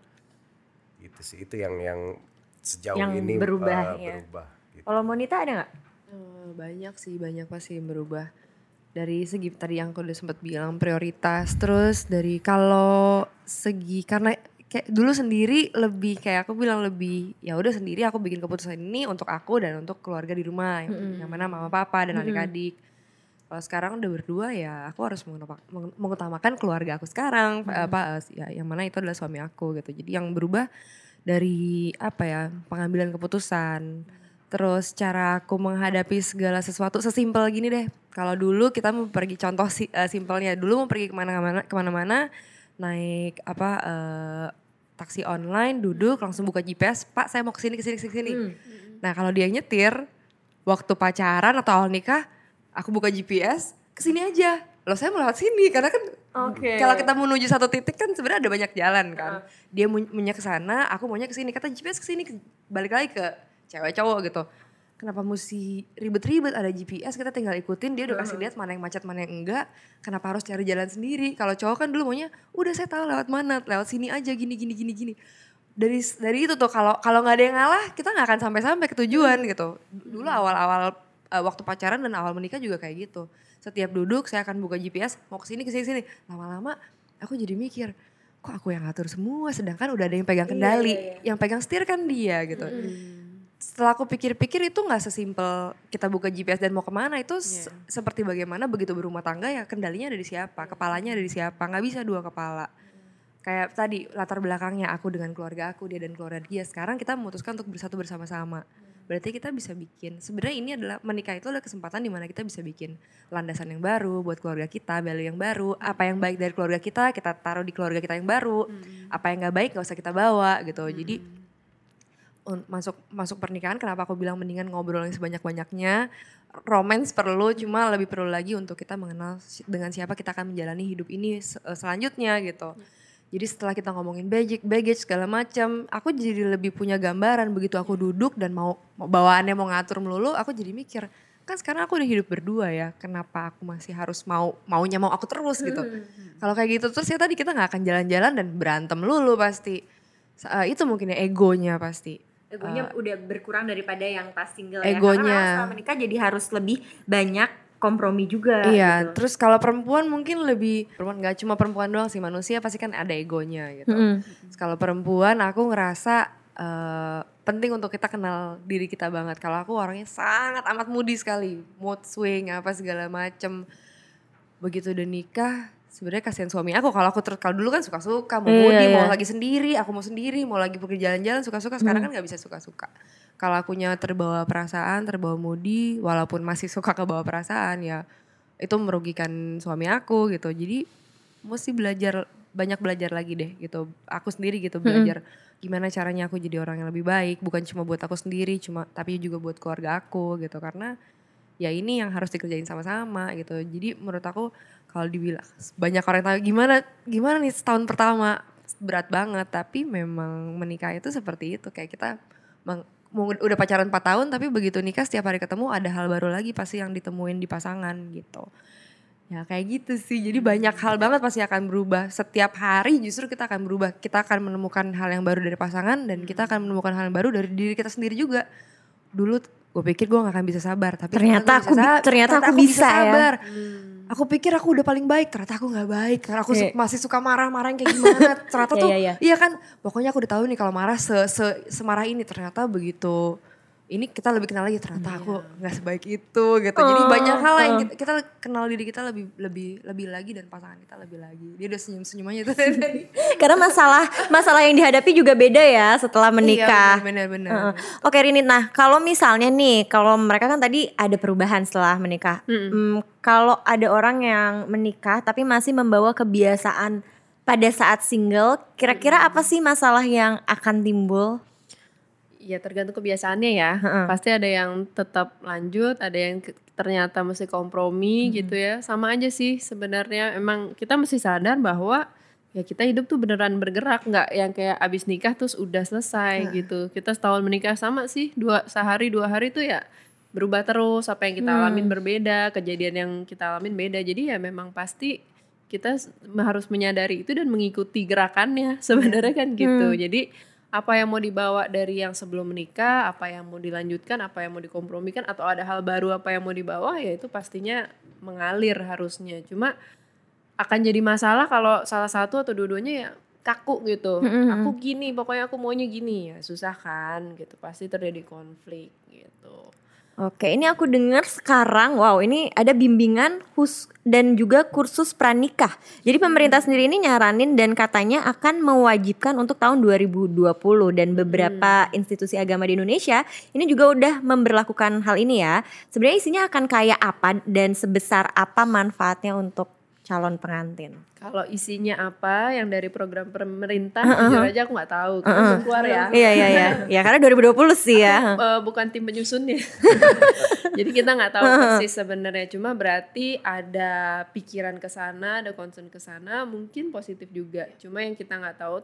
Gitu sih. Itu yang yang sejauh Yang ini berubah, eh, ya. berubah. Gitu. Kalau Monita ada nggak? Eh, banyak sih banyak pasti yang berubah dari segi tadi yang aku udah sempat bilang prioritas terus dari kalau segi karena kayak dulu sendiri lebih kayak aku bilang lebih ya udah sendiri aku bikin keputusan ini untuk aku dan untuk keluarga di rumah yang, yang mana mama papa dan adik-adik kalau sekarang udah berdua ya aku harus mengutama- meng- mengutamakan keluarga aku sekarang apa eh, ya yang mana itu adalah suami aku gitu. Jadi yang berubah dari apa ya pengambilan keputusan terus cara aku menghadapi segala sesuatu sesimpel gini deh. Kalau dulu kita mau pergi contoh si, eh, simpelnya dulu mau pergi ke mana-mana ke mana-mana naik apa eh, taksi online duduk langsung buka GPS pak saya mau ke sini ke sini ke sini ke sini nah kalau dia nyetir waktu pacaran atau awal nikah aku buka GPS ke sini aja. Loh saya mau lewat sini karena kan Oke. kalau kita menuju satu titik kan sebenarnya ada banyak jalan kan. Dia mau maunya ke sana aku maunya ke sini. Kata GPS ke sini balik lagi ke cewek cowok gitu. Kenapa mesti ribet-ribet ada GPS kita tinggal ikutin dia udah kasih lihat mana yang macet mana yang enggak. Kenapa harus cari jalan sendiri? Kalau cowok kan dulu maunya udah saya tahu lewat mana lewat sini aja gini gini gini gini. Dari dari itu tuh kalau kalau nggak ada yang ngalah kita nggak akan sampai sampai ke tujuan gitu. Dulu awal-awal eh, waktu pacaran dan awal menikah juga kayak gitu. Setiap duduk saya akan buka GPS mau ke sini ke sini sini. Lama-lama aku jadi mikir kok aku yang ngatur semua sedangkan udah ada yang pegang kendali yang pegang setir kan dia gitu. Setelah aku pikir-pikir itu nggak sesimpel kita buka GPS dan mau ke mana itu se- seperti bagaimana begitu berumah tangga ya kendalinya ada di siapa kepalanya ada di siapa nggak bisa dua kepala. Kayak tadi latar belakangnya aku dengan keluarga aku dia dan keluarga dia. Sekarang kita memutuskan untuk bersatu bersama-sama berarti kita bisa bikin. Sebenarnya ini adalah menikah itu adalah kesempatan di mana kita bisa bikin landasan yang baru buat keluarga kita value yang baru. Apa yang baik dari keluarga kita kita taruh di keluarga kita yang baru. Apa yang nggak baik nggak usah kita bawa gitu. Jadi un- masuk masuk pernikahan kenapa aku bilang mendingan ngobrol yang sebanyak banyaknya romance perlu cuma lebih perlu lagi untuk kita mengenal dengan siapa kita akan menjalani hidup ini se- selanjutnya gitu jadi setelah kita ngomongin baggage, baggage segala macam, aku jadi lebih punya gambaran begitu aku duduk dan mau, bawaannya mau ngatur melulu, aku jadi mikir, kan sekarang aku udah hidup berdua ya, kenapa aku masih harus mau maunya mau aku terus gitu. Kalau kayak gitu terus ya tadi kita nggak akan jalan-jalan dan berantem melulu pasti. Eh, itu mungkin ya egonya pasti. Egonya udah berkurang daripada yang pas single ya. Egonya. Karena setelah menikah jadi harus lebih banyak kompromi juga. Iya, gitu. terus kalau perempuan mungkin lebih perempuan nggak cuma perempuan doang sih manusia pasti kan ada egonya gitu. Terus Kalau perempuan aku ngerasa eh, penting untuk kita kenal diri kita banget. Kalau aku orangnya sangat amat moody sekali, mood swing apa segala macem. Begitu udah nikah, sebenarnya kasihan suami aku. Kalau aku ter kalau dulu kan suka-suka, mau Iya, moody, mau iya. lagi sendiri, aku mau sendiri, mau lagi pergi jalan-jalan suka-suka. Sekarang kan nggak bisa suka-suka. Kalau akunya terbawa perasaan, terbawa moody, walaupun masih suka ke bawah perasaan ya itu merugikan suami aku gitu. Jadi mesti belajar banyak belajar lagi deh gitu. Aku sendiri gitu belajar gimana caranya aku jadi orang yang lebih baik, bukan cuma buat aku sendiri, cuma tapi juga buat keluarga aku gitu. Karena ya ini yang harus dikerjain sama-sama gitu. Jadi menurut aku kalau dibilang banyak orang tahu gimana gimana nih setahun pertama berat banget, tapi memang menikah itu seperti itu kayak kita meng- mau udah pacaran 4 tahun tapi begitu nikah setiap hari ketemu ada hal baru lagi pasti yang ditemuin di pasangan gitu. Ya kayak gitu sih. Jadi banyak hal banget pasti akan berubah. Setiap hari justru kita akan berubah. Kita akan menemukan hal yang baru dari pasangan dan kita akan menemukan hal yang baru dari diri kita sendiri juga. Dulu gue pikir gue gak akan bisa sabar, tapi Ternyata aku bi- sa- ternyata aku bisa ya. sabar. Aku pikir aku udah paling baik, ternyata aku nggak baik. Karena aku su- Oke. masih suka marah-marah kayak gimana. Ternyata Iya, tuh, iya, iya. iya kan. Pokoknya aku udah tahu nih kalau marah se, se- semarah ini. Ternyata begitu ini kita lebih kenal lagi ternyata aku nggak sebaik itu gitu. Jadi banyak hal yang kita, kita kenal diri kita lebih lebih lebih lagi dan pasangan kita lebih lagi. Dia udah senyum-senyum aja tuh tadi. Karena masalah masalah yang dihadapi juga beda ya setelah menikah. Iya, benar-benar. Heeh. Oke Rini, nah kalau misalnya nih, kalau mereka kan tadi ada perubahan setelah menikah. Hmm, kalau ada orang yang menikah tapi masih membawa kebiasaan pada saat single, kira-kira apa sih masalah yang akan timbul? Ya tergantung kebiasaannya ya. Pasti ada yang tetap lanjut, ada yang ternyata mesti kompromi gitu ya. Sama aja sih sebenarnya. Emang kita mesti sadar bahwa ya kita hidup tuh beneran bergerak, nggak yang kayak abis nikah terus udah selesai gitu. Kita setahun menikah sama sih, dua sehari dua hari tuh ya berubah terus. Apa yang kita alamin berbeda, kejadian yang kita alamin beda. Jadi ya memang pasti kita harus menyadari itu dan mengikuti gerakannya sebenarnya kan gitu. Jadi apa yang mau dibawa dari yang sebelum menikah, apa yang mau dilanjutkan, apa yang mau dikompromikan atau ada hal baru apa yang mau dibawa ya itu pastinya mengalir harusnya. Cuma akan jadi masalah kalau salah satu atau dua-duanya ya kaku gitu. Aku gini, pokoknya aku maunya gini ya susah kan gitu. Pasti terjadi konflik gitu. Oke, ini aku dengar sekarang, wow ini ada bimbingan khusus dan juga kursus pranikah. Jadi pemerintah sendiri ini nyaranin dan katanya akan mewajibkan untuk tahun 2020 dan beberapa institusi agama di Indonesia ini juga udah memberlakukan hal ini ya. Sebenarnya isinya akan kayak apa dan sebesar apa manfaatnya untuk calon pengantin? Kalau isinya apa yang dari program pemerintah, jujur aja aku nggak tahu. Karena belum keluar ya. Iya iya iya. Ya karena 2020 sih ya. Eh, bukan tim penyusunnya. Jadi kita nggak tahu persis sebenarnya. Cuma berarti ada pikiran ke sana, ada concern ke sana, mungkin positif juga. Cuma yang kita nggak tahu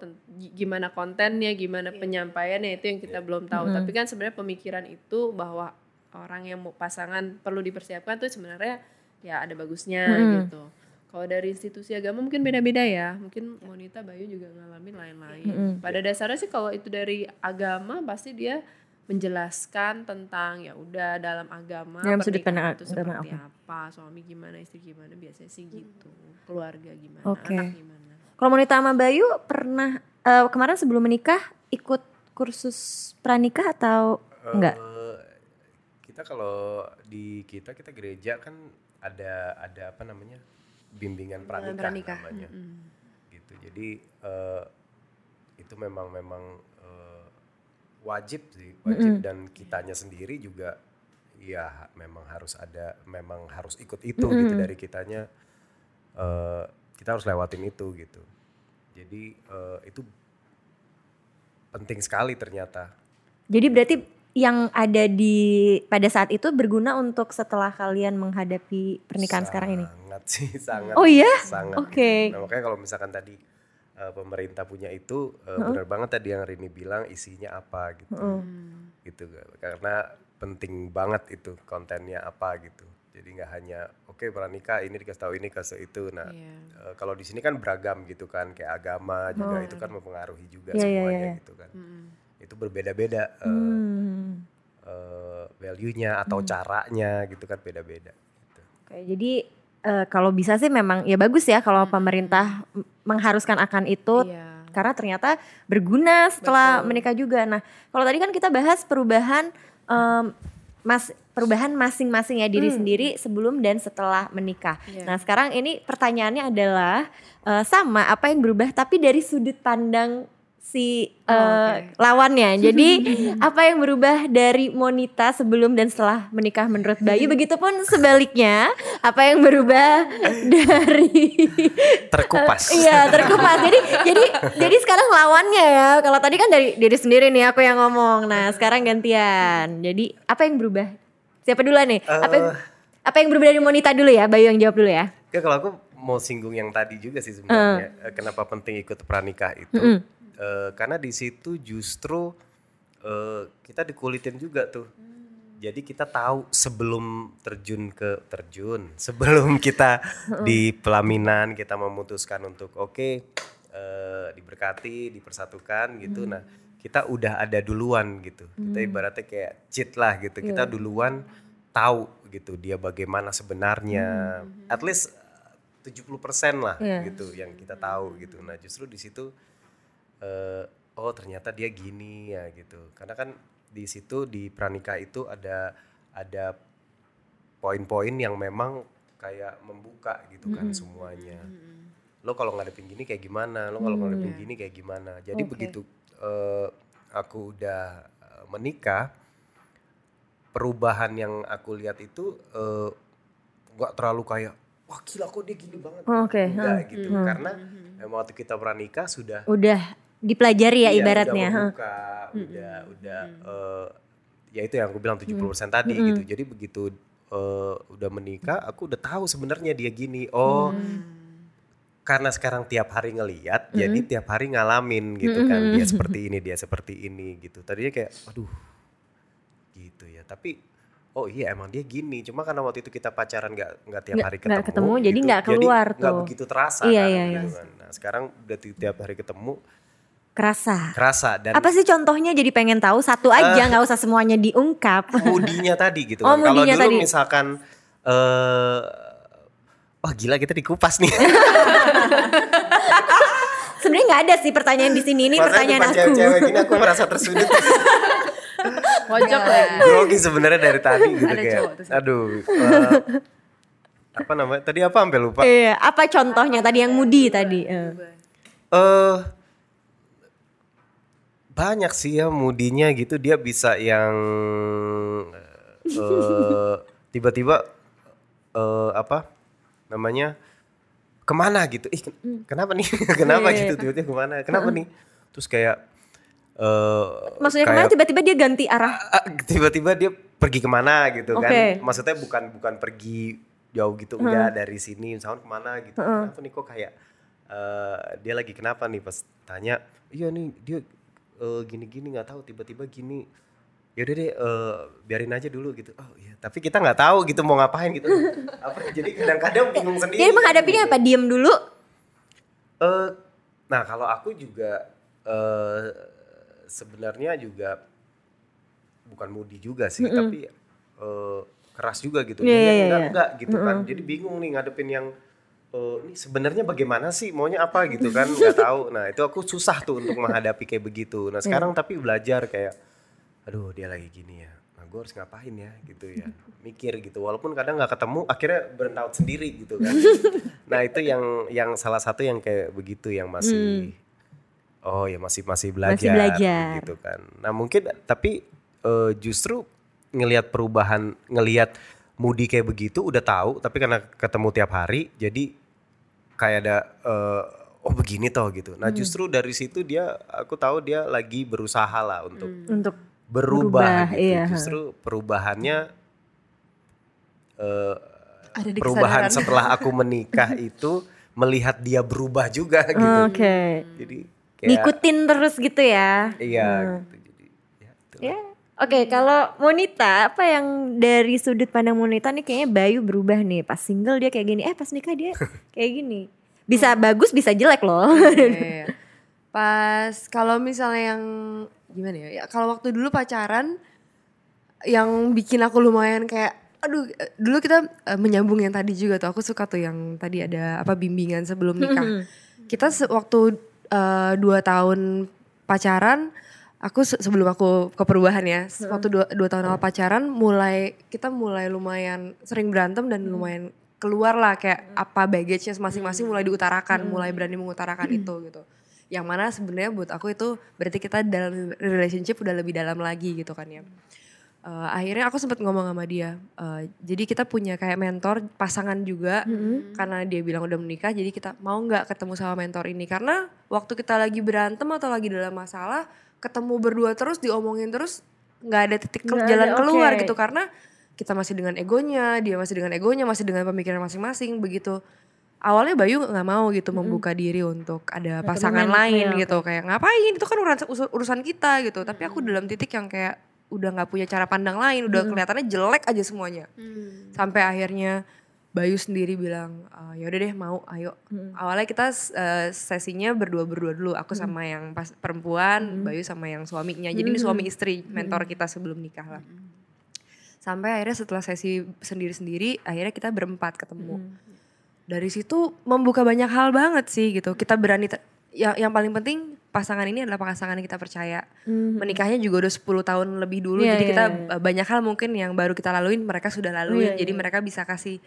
gimana kontennya, gimana penyampaiannya itu yang kita belum tahu. Tapi kan sebenarnya pemikiran itu bahwa orang yang mau pasangan perlu dipersiapkan tuh sebenarnya ya ada bagusnya gitu. Kalau dari institusi agama mungkin beda-beda ya. Mungkin Monita Bayu juga ngalamin lain-lain. Pada dasarnya sih kalau itu dari agama pasti dia menjelaskan tentang ya udah dalam agama Dalam sudut pernikahan pandang itu agama, seperti apa, suami gimana, istri gimana, biasanya sih gitu. Keluarga gimana, Oke. anak gimana. Kalau Monita sama Bayu pernah eh, kemarin sebelum menikah ikut kursus pranikah atau enggak? Eh, kita kalau di kita kita gereja kan ada ada apa namanya bimbingan pranikah, namanya. Gitu. Jadi eh, itu memang memang eh, wajib sih. Wajib dan kitanya sendiri juga ya memang harus ada memang harus ikut itu gitu dari kitanya. Eh, kita harus lewatin itu gitu. Jadi eh, itu penting sekali ternyata. Jadi berarti yang ada di pada saat itu berguna untuk setelah kalian menghadapi pernikahan sekarang ini. Sangat sih, sangat. Oh iya? Sangat. Oke. Nah, makanya kalau misalkan tadi eh, pemerintah punya itu eh, benar banget tadi yang Rini bilang isinya apa gitu. Gitu karena penting banget itu kontennya apa gitu. Jadi nggak hanya oke pranikah ini dikasih tahu ini kasih itu. Nah, Iya. eh, kalau di sini kan beragam gitu kan kayak agama juga itu kan mempengaruhi juga Iya, iya, semuanya iya. gitu kan. Itu berbeda-beda eh, Hmm. eh, value-nya atau caranya gitu kan beda-beda. Gitu. Oke, jadi eh, kalau bisa sih memang ya bagus ya kalau pemerintah m- mengharuskan akan itu Iya. karena ternyata berguna setelah menikah juga. Nah, kalau tadi kan kita bahas perubahan em, mas perubahan masing-masing ya diri sendiri sebelum dan setelah menikah. Iya. Nah, sekarang ini pertanyaannya adalah eh, sama apa yang berubah tapi dari sudut pandang si eh, oke. lawannya. Jadi apa yang berubah dari Monita sebelum dan setelah menikah menurut Bayu begitupun sebaliknya apa yang berubah dari Terkupas. Iya terkupas. Jadi jadi jadi sekarang lawannya ya. Kalau tadi kan dari diri sendiri nih aku yang ngomong. Nah sekarang gantian. Jadi apa yang berubah? Siapa dulu nih? Apa yang, apa yang berubah dari Monita dulu ya? Bayu yang jawab dulu ya. Ya kalau aku mau singgung yang tadi juga sih sebenarnya Eh, kenapa penting ikut pranikah itu Eh, karena di situ justru eh, kita dikulitin juga tuh. Jadi kita tahu sebelum terjun ke terjun sebelum kita di pelaminan kita memutuskan untuk oke eh, diberkati dipersatukan gitu. Nah kita udah ada duluan gitu. Kita ibaratnya kayak cheat lah gitu. Kita duluan tahu gitu dia bagaimana sebenarnya. At least eh, 70% lah Iya. gitu yang kita tahu gitu. Nah justru di situ eh, oh ternyata dia gini ya gitu. Karena kan di situ di pranikah itu ada ada poin-poin yang memang kayak membuka gitu kan semuanya. Lo kalau ngadepin gini kayak gimana? Lo kalau ngadepin gini kayak gimana? Jadi Oke. begitu eh, aku udah eh, menikah perubahan yang aku lihat itu eh, nggak terlalu kayak wah gila kok dia gini banget. Oke, enggak gitu. Karena emang waktu kita pranikah sudah Udah dipelajari ya Iya, ibaratnya. udah membuka, udah udah eh, ya itu yang aku bilang 70% tadi gitu. Jadi begitu eh, udah menikah, aku udah tahu sebenarnya dia gini. Oh, karena sekarang tiap hari ngeliat, jadi tiap hari ngalamin gitu kan. Dia seperti ini, dia seperti ini gitu. Tadinya kayak aduh. Gitu ya. Tapi oh iya emang dia gini. Cuma karena waktu itu kita pacaran nggak nggak tiap Nggak- hari nggak ketemu, ketemu, jadi nggak keluar nggak tuh. begitu terasa Iya, kan, iya, gitu iya. kan. Nah, sekarang udah ti- tiap hari ketemu Kerasa. kerasa dan Apa sih contohnya jadi pengen tahu satu aja nggak usah semuanya diungkap. moodinya tadi gitu Oh, kan. Kalau dulu tadi. misalkan eh wah gila kita dikupas nih. Sebenarnya nggak ada sih pertanyaan di sini ini Masa pertanyaan aku. cewek-cewek gini aku merasa tersudut. Pojok lagi. Grogi sebenarnya dari tadi gitu Ada kayak. Aduh. eh, apa namanya? Tadi apa sampai lupa? Iya, apa contohnya tadi yang Mudi tadi? Eh. eh banyak sih ya mudinya gitu. Dia bisa yang eh tiba-tiba eh apa namanya ke mana gitu. Ih ken- kenapa nih? Kenapa gitu tiba-tiba ke mana? Kenapa nih? Terus kayak eh Maksudnya kayak- ke mana tiba-tiba dia ganti arah. Ah, tiba-tiba dia pergi ke mana gitu kan. Oke. maksudnya bukan bukan pergi jauh gitu. Enggak dari sini misalnya ke mana gitu. Kenapa nih? Kok kayak eh, dia lagi kenapa nih? Pas tanya iya nih dia eh, gini-gini nggak tahu tiba-tiba gini yaudah deh eh, biarin aja dulu gitu oh iya tapi kita nggak tahu gitu mau ngapain gitu apa jadi kadang-kadang bingung sendiri Jadi menghadapinya apa? Diem dulu. Eh, nah kalau aku juga eh sebenarnya juga bukan mudi juga sih, tapi eh, keras juga gitu. Iya, Jadi iya, enggak iya. enggak gitu kan. Jadi bingung nih ngadepin yang eh, ini sebenarnya bagaimana sih maunya apa gitu kan nggak tahu. Nah itu aku susah tuh untuk menghadapi kayak begitu. Nah sekarang tapi belajar kayak, aduh dia lagi gini ya. Nah gue harus ngapain ya gitu ya. Mikir gitu. Walaupun kadang nggak ketemu, akhirnya burnout sendiri gitu kan. nah itu yang yang salah satu yang kayak begitu yang masih oh ya masih masih belajar, belajar. gitu kan. Nah mungkin tapi eh, justru ngelihat perubahan ngelihat Moody kayak begitu udah tahu tapi karena ketemu tiap hari jadi kayak ada eh, oh begini toh gitu. Nah justru dari situ dia aku tahu dia lagi berusaha lah untuk Untuk berubah, Berubah, gitu. iya. Justru perubahannya eh, Ada di perubahan kesadaran. setelah aku menikah itu melihat dia berubah juga gitu. Oke. Jadi kayak Ngikutin terus gitu ya. iya gitu. Jadi ya, itulah. Ya. Oke, kalau Monita, apa yang dari sudut pandang Monita nih kayaknya Bayu berubah nih. Pas single dia kayak gini, eh pas nikah dia kayak gini. Bisa bagus, bisa jelek loh. Iya. Pas kalau misalnya yang gimana ya? ya kalau waktu dulu pacaran yang bikin aku lumayan kayak aduh dulu kita eh, menyambung yang tadi juga tuh aku suka tuh yang tadi ada apa bimbingan sebelum nikah. Kita se- waktu eh, dua tahun pacaran aku se- sebelum aku ke perubahan ya waktu dua, dua tahun awal pacaran mulai kita mulai lumayan sering berantem dan lumayan keluar lah kayak apa baggage-nya masing-masing mulai diutarakan mulai berani mengutarakan itu gitu. Yang mana sebenarnya buat aku itu berarti kita dalam relationship udah lebih dalam lagi gitu kan ya. Eh, akhirnya aku sempat ngomong sama dia eh, jadi kita punya kayak mentor pasangan juga karena dia bilang udah menikah jadi kita mau nggak ketemu sama mentor ini? Karena waktu kita lagi berantem atau lagi dalam masalah ketemu berdua terus diomongin terus nggak ada titik ke- Nggak jalan ada, keluar oke. gitu. Karena kita masih dengan egonya dia masih dengan egonya masih dengan pemikiran masing-masing begitu. Awalnya Bayu nggak mau gitu membuka diri untuk ada pasangan lain iya, gitu. kayak ngapain? Itu kan urusan urusan kita gitu. Tapi aku dalam titik yang kayak udah nggak punya cara pandang lain udah kelihatannya jelek aja semuanya. Sampai akhirnya Bayu sendiri bilang ya udah deh mau ayo. Awalnya kita eh, sesinya berdua berdua dulu aku sama yang pas perempuan Bayu sama yang suaminya. Jadi ini suami istri mentor kita sebelum nikah lah. Sampai akhirnya setelah sesi sendiri sendiri akhirnya kita berempat ketemu. Dari situ membuka banyak hal banget sih gitu. Kita berani yang yang paling penting pasangan ini adalah pasangan yang kita percaya. Menikahnya juga udah 10 tahun lebih dulu Iya, jadi iya, kita uh, banyak hal mungkin yang baru kita laluin mereka sudah laluin. Iya, jadi iya. mereka bisa kasih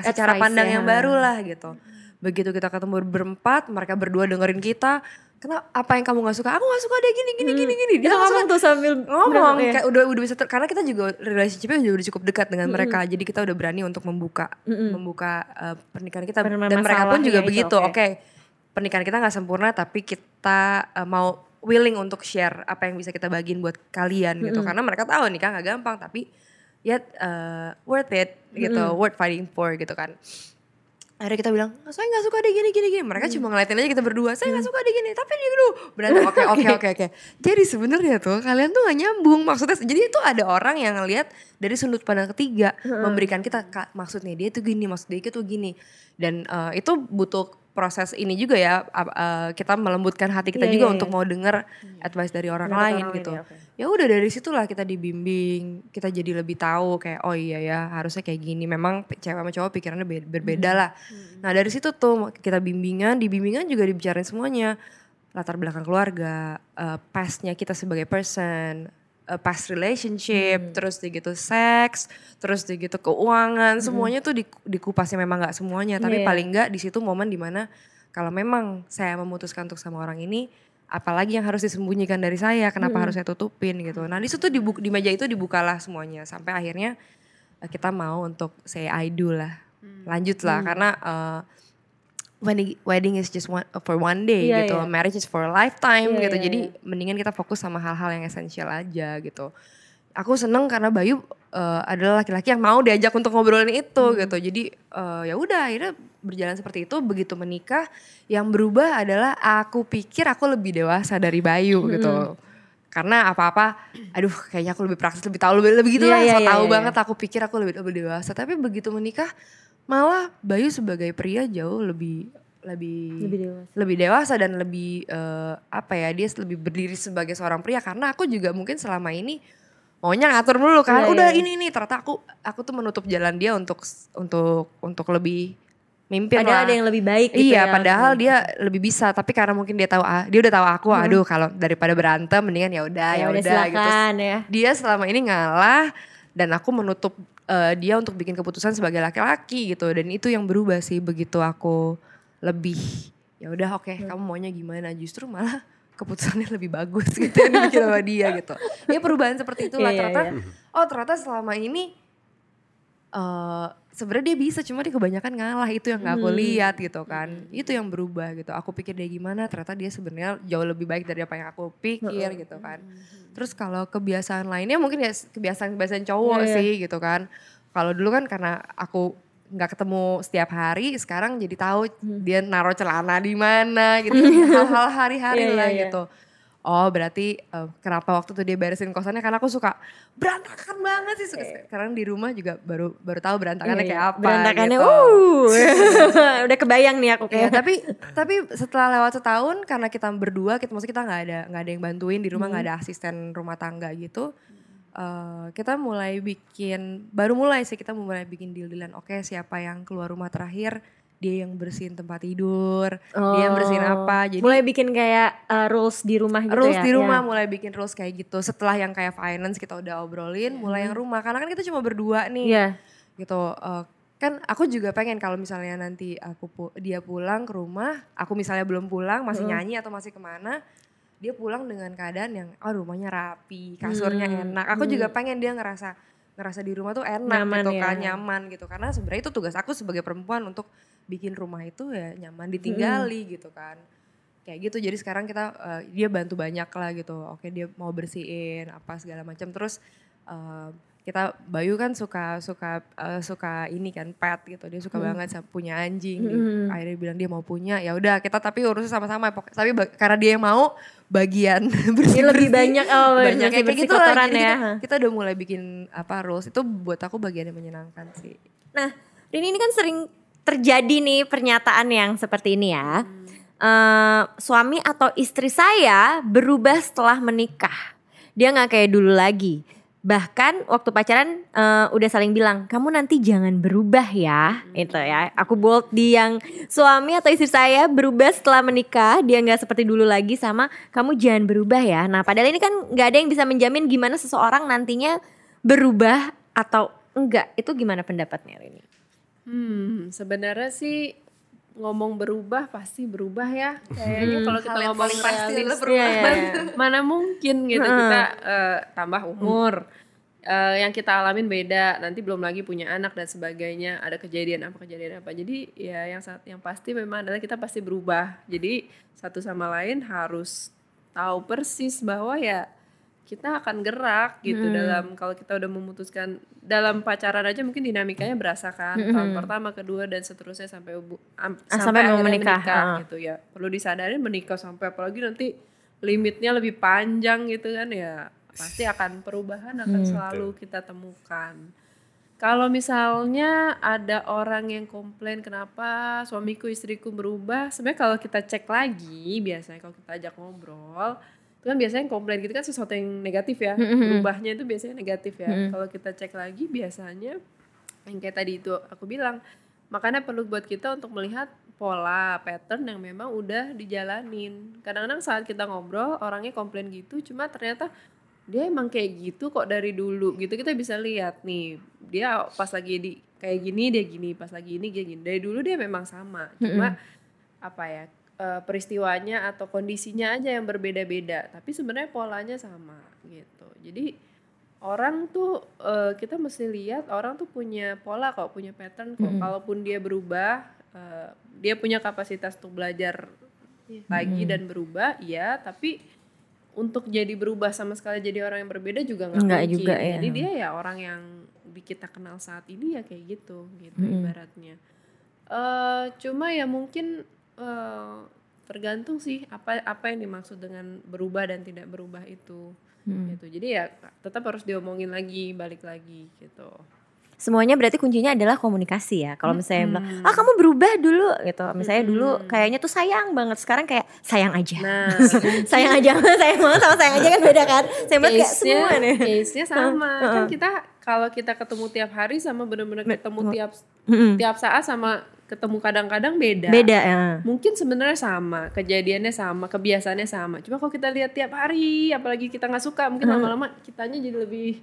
kasih cara pandang ya. yang baru lah gitu. Begitu kita ketemu berempat mereka berdua dengerin kita kenapa apa yang kamu nggak suka? Aku nggak suka deh gini gini gini gini. Dia ngomong suka." tuh sambil ngomong berapa ya? kayak udah udah bisa ter- karena kita juga relationshipnya juga udah cukup dekat dengan mereka jadi kita udah berani untuk membuka membuka uh, pernikahan kita. Pernikahan dan mereka pun juga itu, begitu oke. oke. Pernikahan kita nggak sempurna tapi kita uh, mau willing untuk share apa yang bisa kita bagiin buat kalian gitu. Karena mereka tahu nikah nggak gampang tapi yet uh, worth it gitu. Worth fighting for gitu kan. Akhirnya kita bilang "Ah, saya nggak suka deh gini gini gini. Mereka cuma ngeliatin aja kita berdua saya nggak suka deh gini. Tapi dia dulu. Berantem oke oke oke oke. Jadi sebenarnya tuh kalian tuh gak nyambung. Maksudnya jadi itu ada orang yang ngelihat dari sudut pandang ketiga memberikan kita "Kak, maksudnya dia tuh gini maksud dia itu gini. Dan eh, itu butuh proses ini juga ya eh, kita melembutkan hati kita Iya, juga iya, untuk mau denger advice dari orang lain orang gitu. ya, oke. ya udah dari situlah kita dibimbing kita jadi lebih tahu kayak oh iya ya harusnya kayak gini. Memang cewek sama cowok pikirannya be- berbeda lah. Nah dari situ tuh kita bimbingan di bimbingan juga dibicarain semuanya. Latar belakang keluarga uh, pastnya kita sebagai person uh, past relationship terus di gitu seks terus di gitu keuangan semuanya tuh di- dikupasnya memang nggak semuanya tapi Iya. paling nggak di situ momen di mana kalau memang saya memutuskan untuk sama orang ini apalagi yang harus disembunyikan dari saya kenapa harus saya tutupin gitu. Nah di situ di, di meja itu dibukalah semuanya sampai akhirnya eh, kita mau untuk say I do lah. Lanjut lah karena eh, wedding wedding is just one, for one day Iya, gitu iya. marriage is for a lifetime Iya, gitu iya, jadi iya. mendingan kita fokus sama hal-hal yang esensial aja gitu aku seneng karena Bayu eh, adalah laki-laki yang mau diajak untuk ngobrolin itu Hmm. gitu jadi eh, ya udah akhirnya berjalan seperti itu begitu menikah yang berubah adalah aku pikir aku lebih dewasa dari Bayu Hmm. gitu karena apa-apa aduh kayaknya aku lebih praktis lebih tahu lebih lebih gitu Iya, lah iya, so iya, tahu iya. banget aku pikir aku lebih lebih dewasa tapi begitu menikah malah Bayu sebagai pria jauh lebih lebih Lebih dewasa. lebih dewasa dan lebih eh, apa ya dia lebih berdiri sebagai seorang pria karena aku juga mungkin selama ini maunya ngatur dulu kan Iya, udah iya. ini ini ternyata aku aku tuh menutup jalan dia untuk untuk untuk lebih mimpin Padahal lah ada yang lebih baik gitu iya ya. padahal dia lebih bisa tapi karena mungkin dia tahu ah, dia udah tahu aku aduh kalau daripada berantem mendingan ya udah ya ya udah udah gitu ya. dia selama ini ngalah dan aku menutup eh, dia untuk bikin keputusan sebagai laki-laki gitu dan itu yang berubah sih begitu aku lebih ya udah oke Hmm. kamu maunya gimana justru malah keputusannya lebih bagus gitu yang dibikin sama dia gitu ya perubahan seperti itulah Iya, iya, ternyata iya. oh ternyata selama ini eh sebenarnya dia bisa cuma dia kebanyakan ngalah itu yang nggak aku Hmm. lihat gitu kan itu yang berubah gitu aku pikir dia gimana ternyata dia sebenarnya jauh lebih baik dari apa yang aku pikir gitu kan terus kalau kebiasaan lainnya mungkin ya kebiasaan kebiasaan cowok Iya, iya. sih gitu kan kalau dulu kan karena aku nggak ketemu setiap hari sekarang jadi tahu Hmm. dia naruh celana di mana gitu hal-hal hari-hari Iya, iya, lah iya. gitu oh berarti eh, kenapa waktu itu dia beresin kosannya karena aku suka berantakan banget sih suka sekarang di rumah juga baru baru tahu berantakannya Iya, kayak iya. apa Berantakannya gitu. uh. udah kebayang nih aku Ya, kayak. tapi tapi setelah lewat setahun karena kita berdua kita maksudnya kita nggak ada nggak ada yang bantuin di rumah nggak Hmm. ada asisten rumah tangga gitu eh, kita mulai bikin baru mulai sih kita mulai bikin deal dealan oke siapa yang keluar rumah terakhir dia yang bersihin tempat tidur dia yang bersihin Oh. apa jadi mulai bikin kayak uh, rules di rumah gitu rules ya. di Ya. rumah mulai bikin rules kayak gitu setelah yang kayak finance kita udah obrolin mulai yang rumah karena kan kita cuma berdua nih Iya. gitu eh, kan aku juga pengen kalau misalnya nanti aku pu- dia pulang ke rumah aku misalnya belum pulang masih nyanyi atau masih ke mana dia pulang dengan keadaan yang oh rumahnya rapi kasurnya Hmm, enak aku juga pengen dia ngerasa ngerasa di rumah tuh enak Nyaman gitu ya. kan nyaman gitu karena sebenarnya itu tugas aku sebagai perempuan untuk bikin rumah itu ya nyaman ditinggali gitu kan. Kayak gitu jadi sekarang kita eh, dia bantu banyak lah gitu. Oke dia mau bersihin apa segala macam. Terus eh, kita Bayu kan suka suka eh, suka ini kan pet gitu. Dia suka banget sama punya anjing Dia Hmm. akhirnya bilang dia mau punya ya udah kita tapi urusnya sama-sama. Tapi karena dia yang mau bagian bersih Ini lebih banyak oh banyak bersih kayak bersih gitu lah ya. kita, kita udah mulai bikin apa rules. Itu buat aku bagian yang menyenangkan sih. Nah, Rini ini kan sering terjadi nih pernyataan yang seperti ini ya. Eh, suami atau istri saya berubah setelah menikah. Dia nggak kayak dulu lagi. Bahkan waktu pacaran eh, udah saling bilang, kamu nanti jangan berubah ya, itu ya. Aku bold di yang suami atau istri saya berubah setelah menikah, dia nggak seperti dulu lagi sama kamu jangan berubah ya. Nah, padahal ini kan nggak ada yang bisa menjamin gimana seseorang nantinya berubah atau enggak. Itu gimana pendapatnya Rini? Hmm, sebenarnya sih ngomong berubah pasti berubah ya. Kayaknya kalau kita ngomong paling pasti adalah perubahan. Iya, iya, mana mungkin gitu kita eh, tambah umur. Eh, yang kita alamin beda, nanti belum lagi punya anak dan sebagainya, ada kejadian apa kejadian apa. Jadi ya yang saat yang pasti memang adalah kita pasti berubah. Jadi satu sama lain harus tahu persis bahwa ya kita akan gerak gitu dalam kalau kita udah memutuskan dalam pacaran aja mungkin dinamikanya berasa kan tahun pertama kedua dan seterusnya sampai ubu- am- Ah, sampai mau akhirnya menikah, ah. gitu ya. Perlu disadarin menikah sampai apalagi nanti limitnya lebih panjang gitu kan ya pasti akan perubahan akan selalu kita temukan. Kalau misalnya ada orang yang komplain kenapa suamiku istriku berubah, sebenarnya kalau kita cek lagi biasanya kalau kita ajak ngobrol, kan biasanya yang komplain gitu kan sesuatu yang negatif ya, berubahnya itu biasanya negatif ya. Kalau kita cek lagi biasanya yang kayak tadi itu aku bilang, makanya perlu buat kita untuk melihat pola pattern yang memang udah dijalanin. Kadang-kadang saat kita ngobrol orangnya komplain gitu, cuma ternyata dia emang kayak gitu kok dari dulu gitu. Kita bisa lihat nih dia pas lagi di kayak gini dia gini pas lagi ini dia gini. Dari dulu dia memang sama cuma apa ya eh, peristiwanya atau kondisinya aja yang berbeda-beda. Tapi sebenarnya polanya sama gitu. Jadi orang tuh eh, kita mesti lihat orang tuh punya pola kok punya pattern kok. Kalaupun dia berubah eh, dia punya kapasitas untuk belajar lagi dan berubah iya. Tapi untuk jadi berubah sama sekali jadi orang yang berbeda juga nggak mungkin. juga, ya. jadi dia ya orang yang di kita kenal saat ini ya kayak gitu gitu ibaratnya. Eh cuma ya mungkin eh tergantung sih apa apa yang dimaksud dengan berubah dan tidak berubah itu gitu jadi ya tetap harus diomongin lagi balik lagi gitu Semuanya berarti kuncinya adalah komunikasi ya. Kalau misalnya bilang, ah kamu berubah dulu gitu. Misalnya dulu kayaknya tuh sayang banget. Sekarang kayak sayang aja. nah sayang aja, sayang banget sama sayang aja kan beda kan. Sayang banget kayak semua nih. case-nya sama kan kita kalau kita ketemu tiap hari sama benar-benar ketemu tiap tiap saat sama ketemu kadang-kadang beda Beda ya. mungkin sebenarnya sama kejadiannya sama kebiasaannya sama cuma kalau kita lihat tiap hari apalagi kita nggak suka mungkin lama-lama kitanya jadi lebih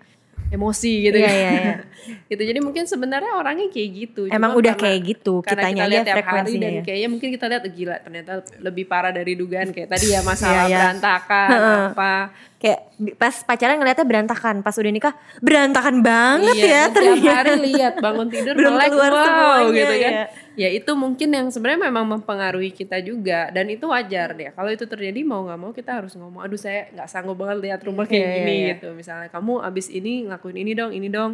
emosi gitu Iya, kan iya, iya. gitu jadi mungkin sebenarnya orangnya kayak gitu Emang Cuma udah karena- kayak gitu, karena kita lihat tiap hari dan ya. kayaknya mungkin kita lihat "Oh, gila ternyata lebih parah dari dugaan kayak tadi ya masalah Iya, iya. berantakan apa Kayak pas pacaran ngeliatnya berantakan, pas udah nikah berantakan banget iya, ya tiap hari lihat bangun tidur Belum melek keluar wow semuanya, gitu kan. iya. Ya itu mungkin yang sebenarnya memang mempengaruhi kita juga dan itu wajar deh. Kalau itu terjadi mau nggak mau kita harus ngomong, aduh saya nggak sanggup banget lihat rumah kayak Iya, iya, gini iya. gitu. Misalnya kamu abis ini ngelakuin ini dong, ini dong,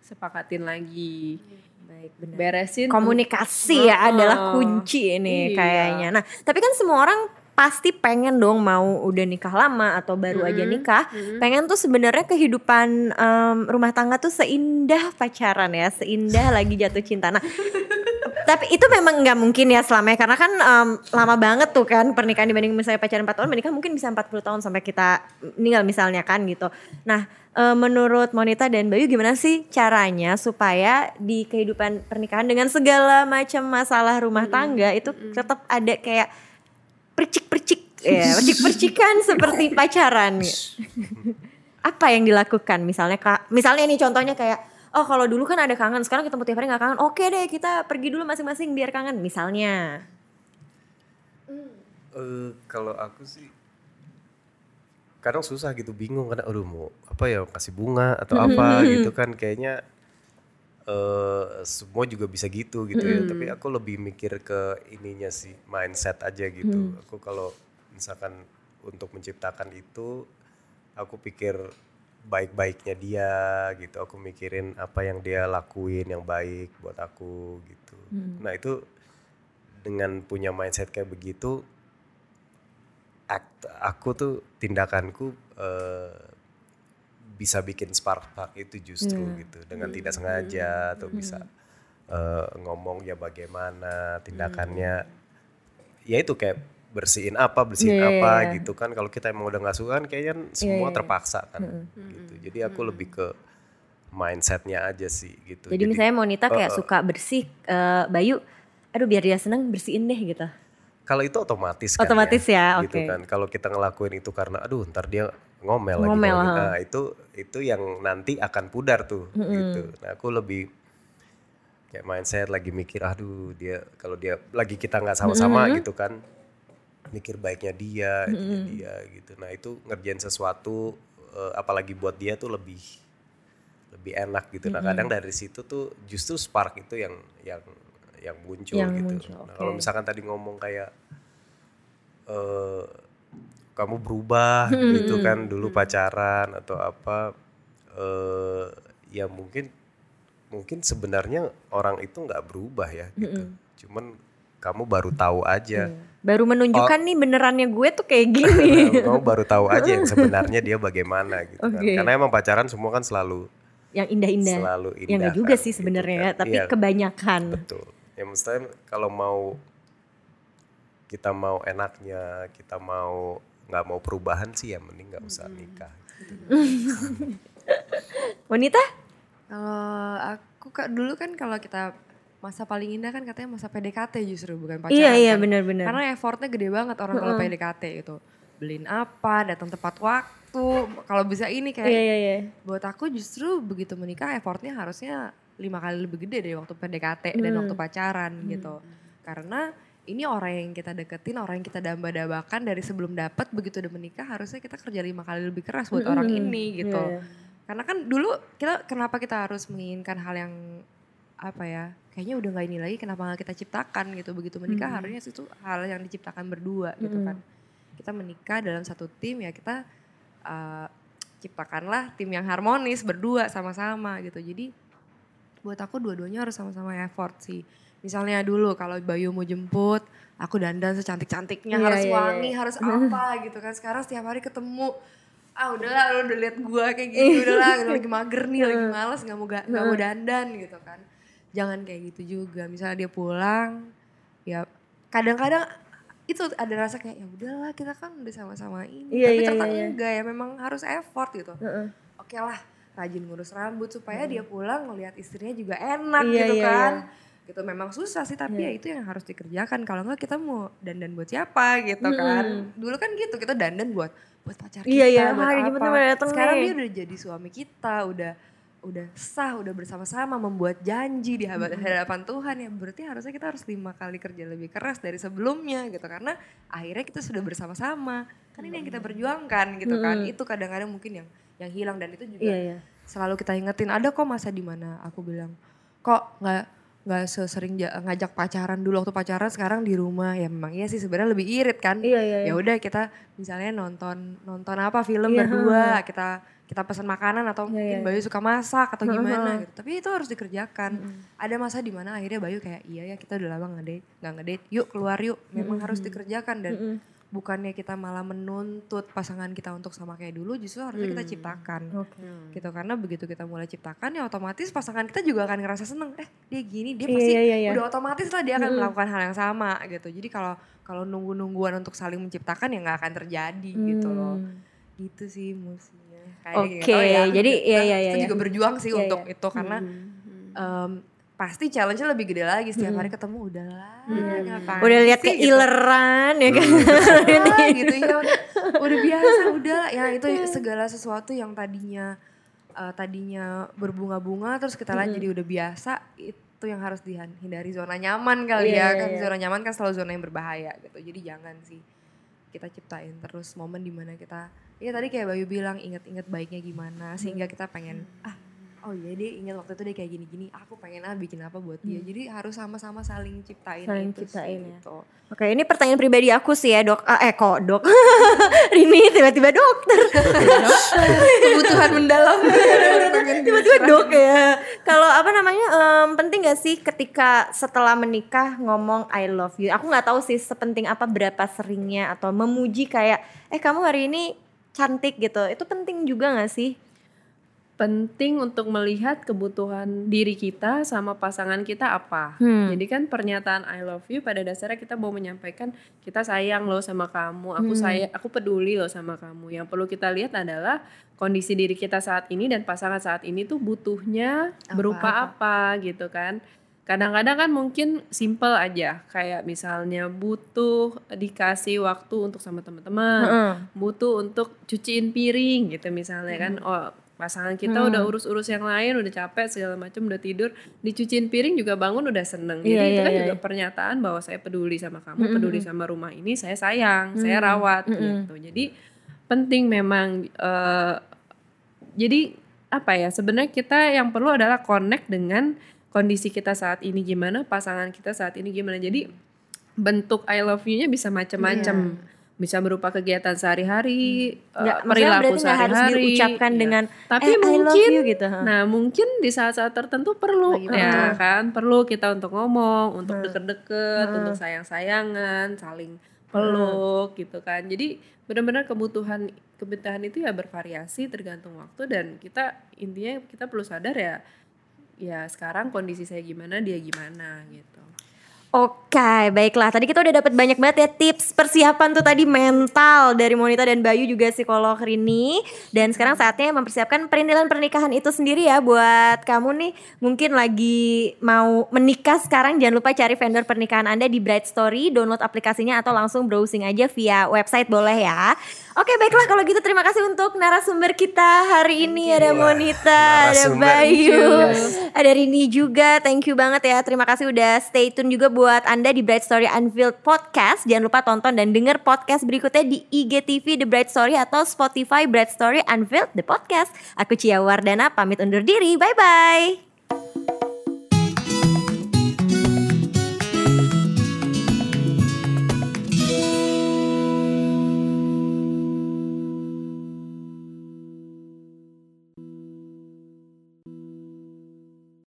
sepakatin lagi, Baik, benar. beresin. Komunikasi ya Heeh. adalah kunci ini Iya. kayaknya. Nah, tapi kan semua orang pasti pengen dong mau udah nikah lama atau baru aja nikah, pengen tuh sebenarnya kehidupan em, rumah tangga tuh seindah pacaran ya, seindah lagi jatuh cinta. Nah, tapi itu memang nggak mungkin ya selamanya karena kan em, lama banget tuh kan pernikahan dibanding misalnya pacaran 4 tahun menikah mungkin bisa 40 tahun sampai kita meninggal misalnya kan gitu. Nah, eh, menurut Monita dan Bayu gimana sih caranya supaya di kehidupan pernikahan dengan segala macam masalah rumah tangga itu tetap ada kayak percik-percik ya, percik-percikan seperti pacaran. Apa yang dilakukan misalnya Kak, misalnya nih contohnya kayak oh kalau dulu kan ada kangen, sekarang ketemu tiap hari nggak kangen. Oke deh, kita pergi dulu masing-masing biar kangen misalnya. Eh, kalau aku sih kadang susah gitu bingung. Karena aduh mau apa ya kasih bunga atau apa gitu kan. Kayaknya eh semua juga bisa gitu gitu ya. Tapi aku lebih mikir ke ininya sih mindset aja gitu. Aku kalau misalkan untuk menciptakan itu aku pikir baik-baiknya dia gitu. Aku mikirin apa yang dia lakuin yang baik buat aku gitu. Nah itu dengan punya mindset kayak begitu act aku tuh tindakanku eh, bisa bikin spark spark itu justru gitu. Dengan tidak sengaja atau bisa eh, ngomong ya bagaimana tindakannya ya itu kayak bersihin apa bersihin Iya, iya, apa iya. gitu kan kalau kita emang udah nggak suka kan kayaknya kan semua terpaksa kan gitu jadi aku lebih ke mindsetnya aja sih gitu Jadi, misalnya Monita kayak suka bersih, eh, Bayu, aduh biar dia seneng bersihin deh gitu. Kalau itu otomatis kan Otomatis ya, gitu oke. kan. Kalau kita ngelakuin itu karena aduh ntar dia ngomel, Ngomel, lagi. Nah, itu itu yang nanti akan pudar tuh gitu. Nah, aku lebih kayak mindset lagi mikir aduh dia kalau dia lagi kita nggak sama-sama gitu kan mikir baiknya dia, itunya dia gitu. Nah, itu ngerjain sesuatu eh, apalagi buat dia tuh lebih lebih enak gitu. Nah, kadang dari situ tuh justru spark itu yang yang yang muncul Yang gitu. muncul, Nah, kalau oke. misalkan tadi ngomong kayak eh kamu berubah gitu kan dulu pacaran atau apa eh ya mungkin mungkin sebenarnya orang itu nggak berubah ya gitu. Cuman kamu baru tahu aja. Baru menunjukkan Oh. nih benerannya gue tuh kayak gini. kamu baru tahu aja yang sebenarnya dia bagaimana gitu kan. Oke. Karena emang pacaran semua kan selalu yang indah-indah. Selalu Ya indah enggak juga kan, sih gitu sebenarnya kan. ya, tapi Iya. kebanyakan. betul. Ya maksudnya kalau mau kita mau enaknya, kita mau nggak mau perubahan sih ya mending nggak usah nikah. gitu. Wanita? Kalau aku kak dulu kan kalau kita masa paling indah kan katanya masa PDKT justru bukan pacaran. Iya iya kan. benar-benar. Karena effortnya gede banget orang kalau PDKT itu. Beliin apa, datang tepat waktu. Kalau bisa ini kayak Iya iya iya. buat aku justru begitu menikah effortnya harusnya lima kali lebih gede dari waktu PDKT dan waktu pacaran gitu. Karena ini orang yang kita deketin, orang yang kita damba-dambakan dari sebelum dapat begitu udah menikah harusnya kita kerja lima kali lebih keras buat orang ini gitu. Iya, iya. Karena kan dulu kita kenapa kita harus menginginkan hal yang apa ya kayaknya udah nggak ini lagi kenapa nggak kita ciptakan gitu. Begitu menikah Hmm. harusnya itu hal yang diciptakan berdua gitu Mm-mm. kan. Kita menikah dalam satu tim ya kita uh, ciptakanlah tim yang harmonis berdua sama-sama gitu. Jadi buat aku dua-duanya harus sama-sama effort sih. Misalnya dulu kalau Bayu mau jemput aku dandan secantik-cantiknya Iya, harus iya, wangi iya. harus apa gitu kan. Sekarang setiap hari ketemu ah udahlah lu udah liat gua kayak gitu udahlah udah lagi mager nih lagi males nggak mau ga- nggak mau dandan gitu kan jangan kayak gitu juga misalnya dia pulang ya kadang-kadang itu ada rasa kayak ya udahlah kita kan udah sama-sama ini Iya, tapi iya, ternyata iya, iya. enggak ya memang harus effort gitu Heeh. oke lah rajin ngurus rambut supaya dia pulang ngelihat istrinya juga enak Iya, gitu iya, kan iya. gitu memang susah sih tapi Iya. ya itu yang harus dikerjakan kalau enggak kita mau dandan buat siapa gitu kan dulu kan gitu kita dandan buat buat pacar kita Iya, iya, buat hari apa dateng sekarang nih. dia udah jadi suami kita udah udah sah udah bersama-sama membuat janji di hadapan Tuhan ya berarti harusnya kita harus lima kali kerja lebih keras dari sebelumnya gitu. Karena akhirnya kita sudah bersama-sama. Kan ini yang kita perjuangkan gitu kan. Itu kadang-kadang mungkin yang yang hilang dan itu juga Iya, iya. selalu kita ingetin ada kok masa di mana? Aku bilang kok nggak nggak sesering ja- ngajak pacaran dulu waktu pacaran sekarang di rumah. Ya memang iya sih sebenarnya lebih irit kan. Iya, iya, ya iya. udah kita misalnya nonton nonton apa film Iya, berdua kita kita pesan makanan atau Iya, mungkin iya. Bayu suka masak atau gimana heeh. gitu tapi itu harus dikerjakan ada masa di mana akhirnya Bayu kayak iya ya kita udah lama nggak date nggak ngedate yuk keluar yuk memang harus dikerjakan dan Mm-mm. bukannya kita malah menuntut pasangan kita untuk sama kayak dulu justru harusnya kita ciptakan Oke. gitu karena begitu kita mulai ciptakan ya otomatis pasangan kita juga akan ngerasa seneng eh dia gini dia Iya, pasti iya, iya, iya. udah otomatis lah dia akan melakukan hal yang sama gitu jadi kalau kalau nunggu nungguan untuk saling menciptakan ya nggak akan terjadi gitu loh Hmm. gitu sih musinya Oke, nggak tahu ya. jadi Kita- iya, iya, kita iya, juga berjuang sih Iya, untuk iya. itu karena em, pasti challenge-nya lebih gede lagi. Setiap hari ketemu udahlah ngapain Udah lihat sih, gitu. keileran ya kan. Ah, gitu. Ya udah, udah biasa udah ya itu segala sesuatu yang tadinya eh, tadinya berbunga-bunga terus kita lihat jadi udah biasa itu yang harus dihindari zona nyaman kali Iya, ya. iya, kan iya. zona nyaman kan selalu zona yang berbahaya gitu. Jadi jangan sih kita ciptain terus momen di mana kita ya tadi kayak Bayu bilang inget-inget baiknya gimana sehingga kita pengen ah oh iya dia ingat waktu itu dia kayak gini-gini aku pengen ah bikin apa buat dia jadi harus sama-sama saling ciptain Saling itu ciptain sih, ya. gitu. Oke, ini pertanyaan pribadi aku sih ya, Dok. Ah, eh kok, Dok? Rini tiba-tiba dokter. kebutuhan mendalam tiba-tiba dok ya. Kalau apa namanya em, penting gak sih ketika setelah menikah ngomong I love you? Aku nggak tahu sih sepenting apa berapa seringnya atau memuji kayak eh kamu hari ini cantik gitu. Itu penting juga gak sih? penting untuk melihat kebutuhan diri kita sama pasangan kita apa. Hmm. Jadi kan pernyataan I love you pada dasarnya kita mau menyampaikan kita sayang loh sama kamu, aku Hmm. saya aku peduli loh sama kamu. Yang perlu kita lihat adalah kondisi diri kita saat ini dan pasangan saat ini tuh butuhnya Apa, berupa apa. apa gitu kan. Kadang-kadang kan mungkin simple aja kayak misalnya butuh dikasih waktu untuk sama teman-teman Heeh. butuh untuk cuciin piring gitu misalnya kan oh pasangan kita Hmm. udah urus-urus yang lain udah capek segala macam udah tidur dicuciin piring juga bangun udah seneng Iya, jadi itu iya, kan iya, juga iya. pernyataan bahwa saya peduli sama kamu Mm-mm. peduli sama rumah ini saya sayang saya rawat Mm-mm. gitu jadi penting memang eh, jadi apa ya sebenarnya kita yang perlu adalah connect dengan kondisi kita saat ini gimana pasangan kita saat ini gimana jadi bentuk I love you-nya bisa macam-macam bisa berupa kegiatan sehari-hari Hmm. Maksudnya perilaku nggak harus sehari-hari diucapkan Iya. dengan tapi eh, I love mungkin you gitu. ha. nah mungkin di saat-saat tertentu perlu Lagi ya butuh. kan perlu kita untuk ngomong untuk Hmm. deket-deket untuk sayang-sayangan saling peluk gitu kan jadi benar-benar kebutuhan kebutuhan itu ya bervariasi tergantung waktu dan kita intinya kita perlu sadar ya ya sekarang kondisi saya gimana dia gimana gitu Oke, baiklah. Tadi kita udah dapat banyak banget ya tips persiapan tuh tadi mental dari Monita dan Bayu juga psikolog Rini. Dan sekarang saatnya mempersiapkan perintilan pernikahan itu sendiri ya buat kamu nih mungkin lagi mau menikah sekarang jangan lupa cari vendor pernikahan Anda di Bright Story, download aplikasinya atau langsung browsing aja via website boleh ya. Oke, baiklah kalau gitu terima kasih untuk narasumber kita hari ini ada Monita, ada. Bayu, ada Rini juga. Thank you banget ya. Terima kasih udah stay tune juga buat Anda di Bright Story Unveiled Podcast. Jangan lupa tonton dan denger podcast berikutnya di IGTV The Bright Story atau Spotify Bright Story Unveiled The Podcast. Aku Cia Wardana pamit undur diri. Bye bye.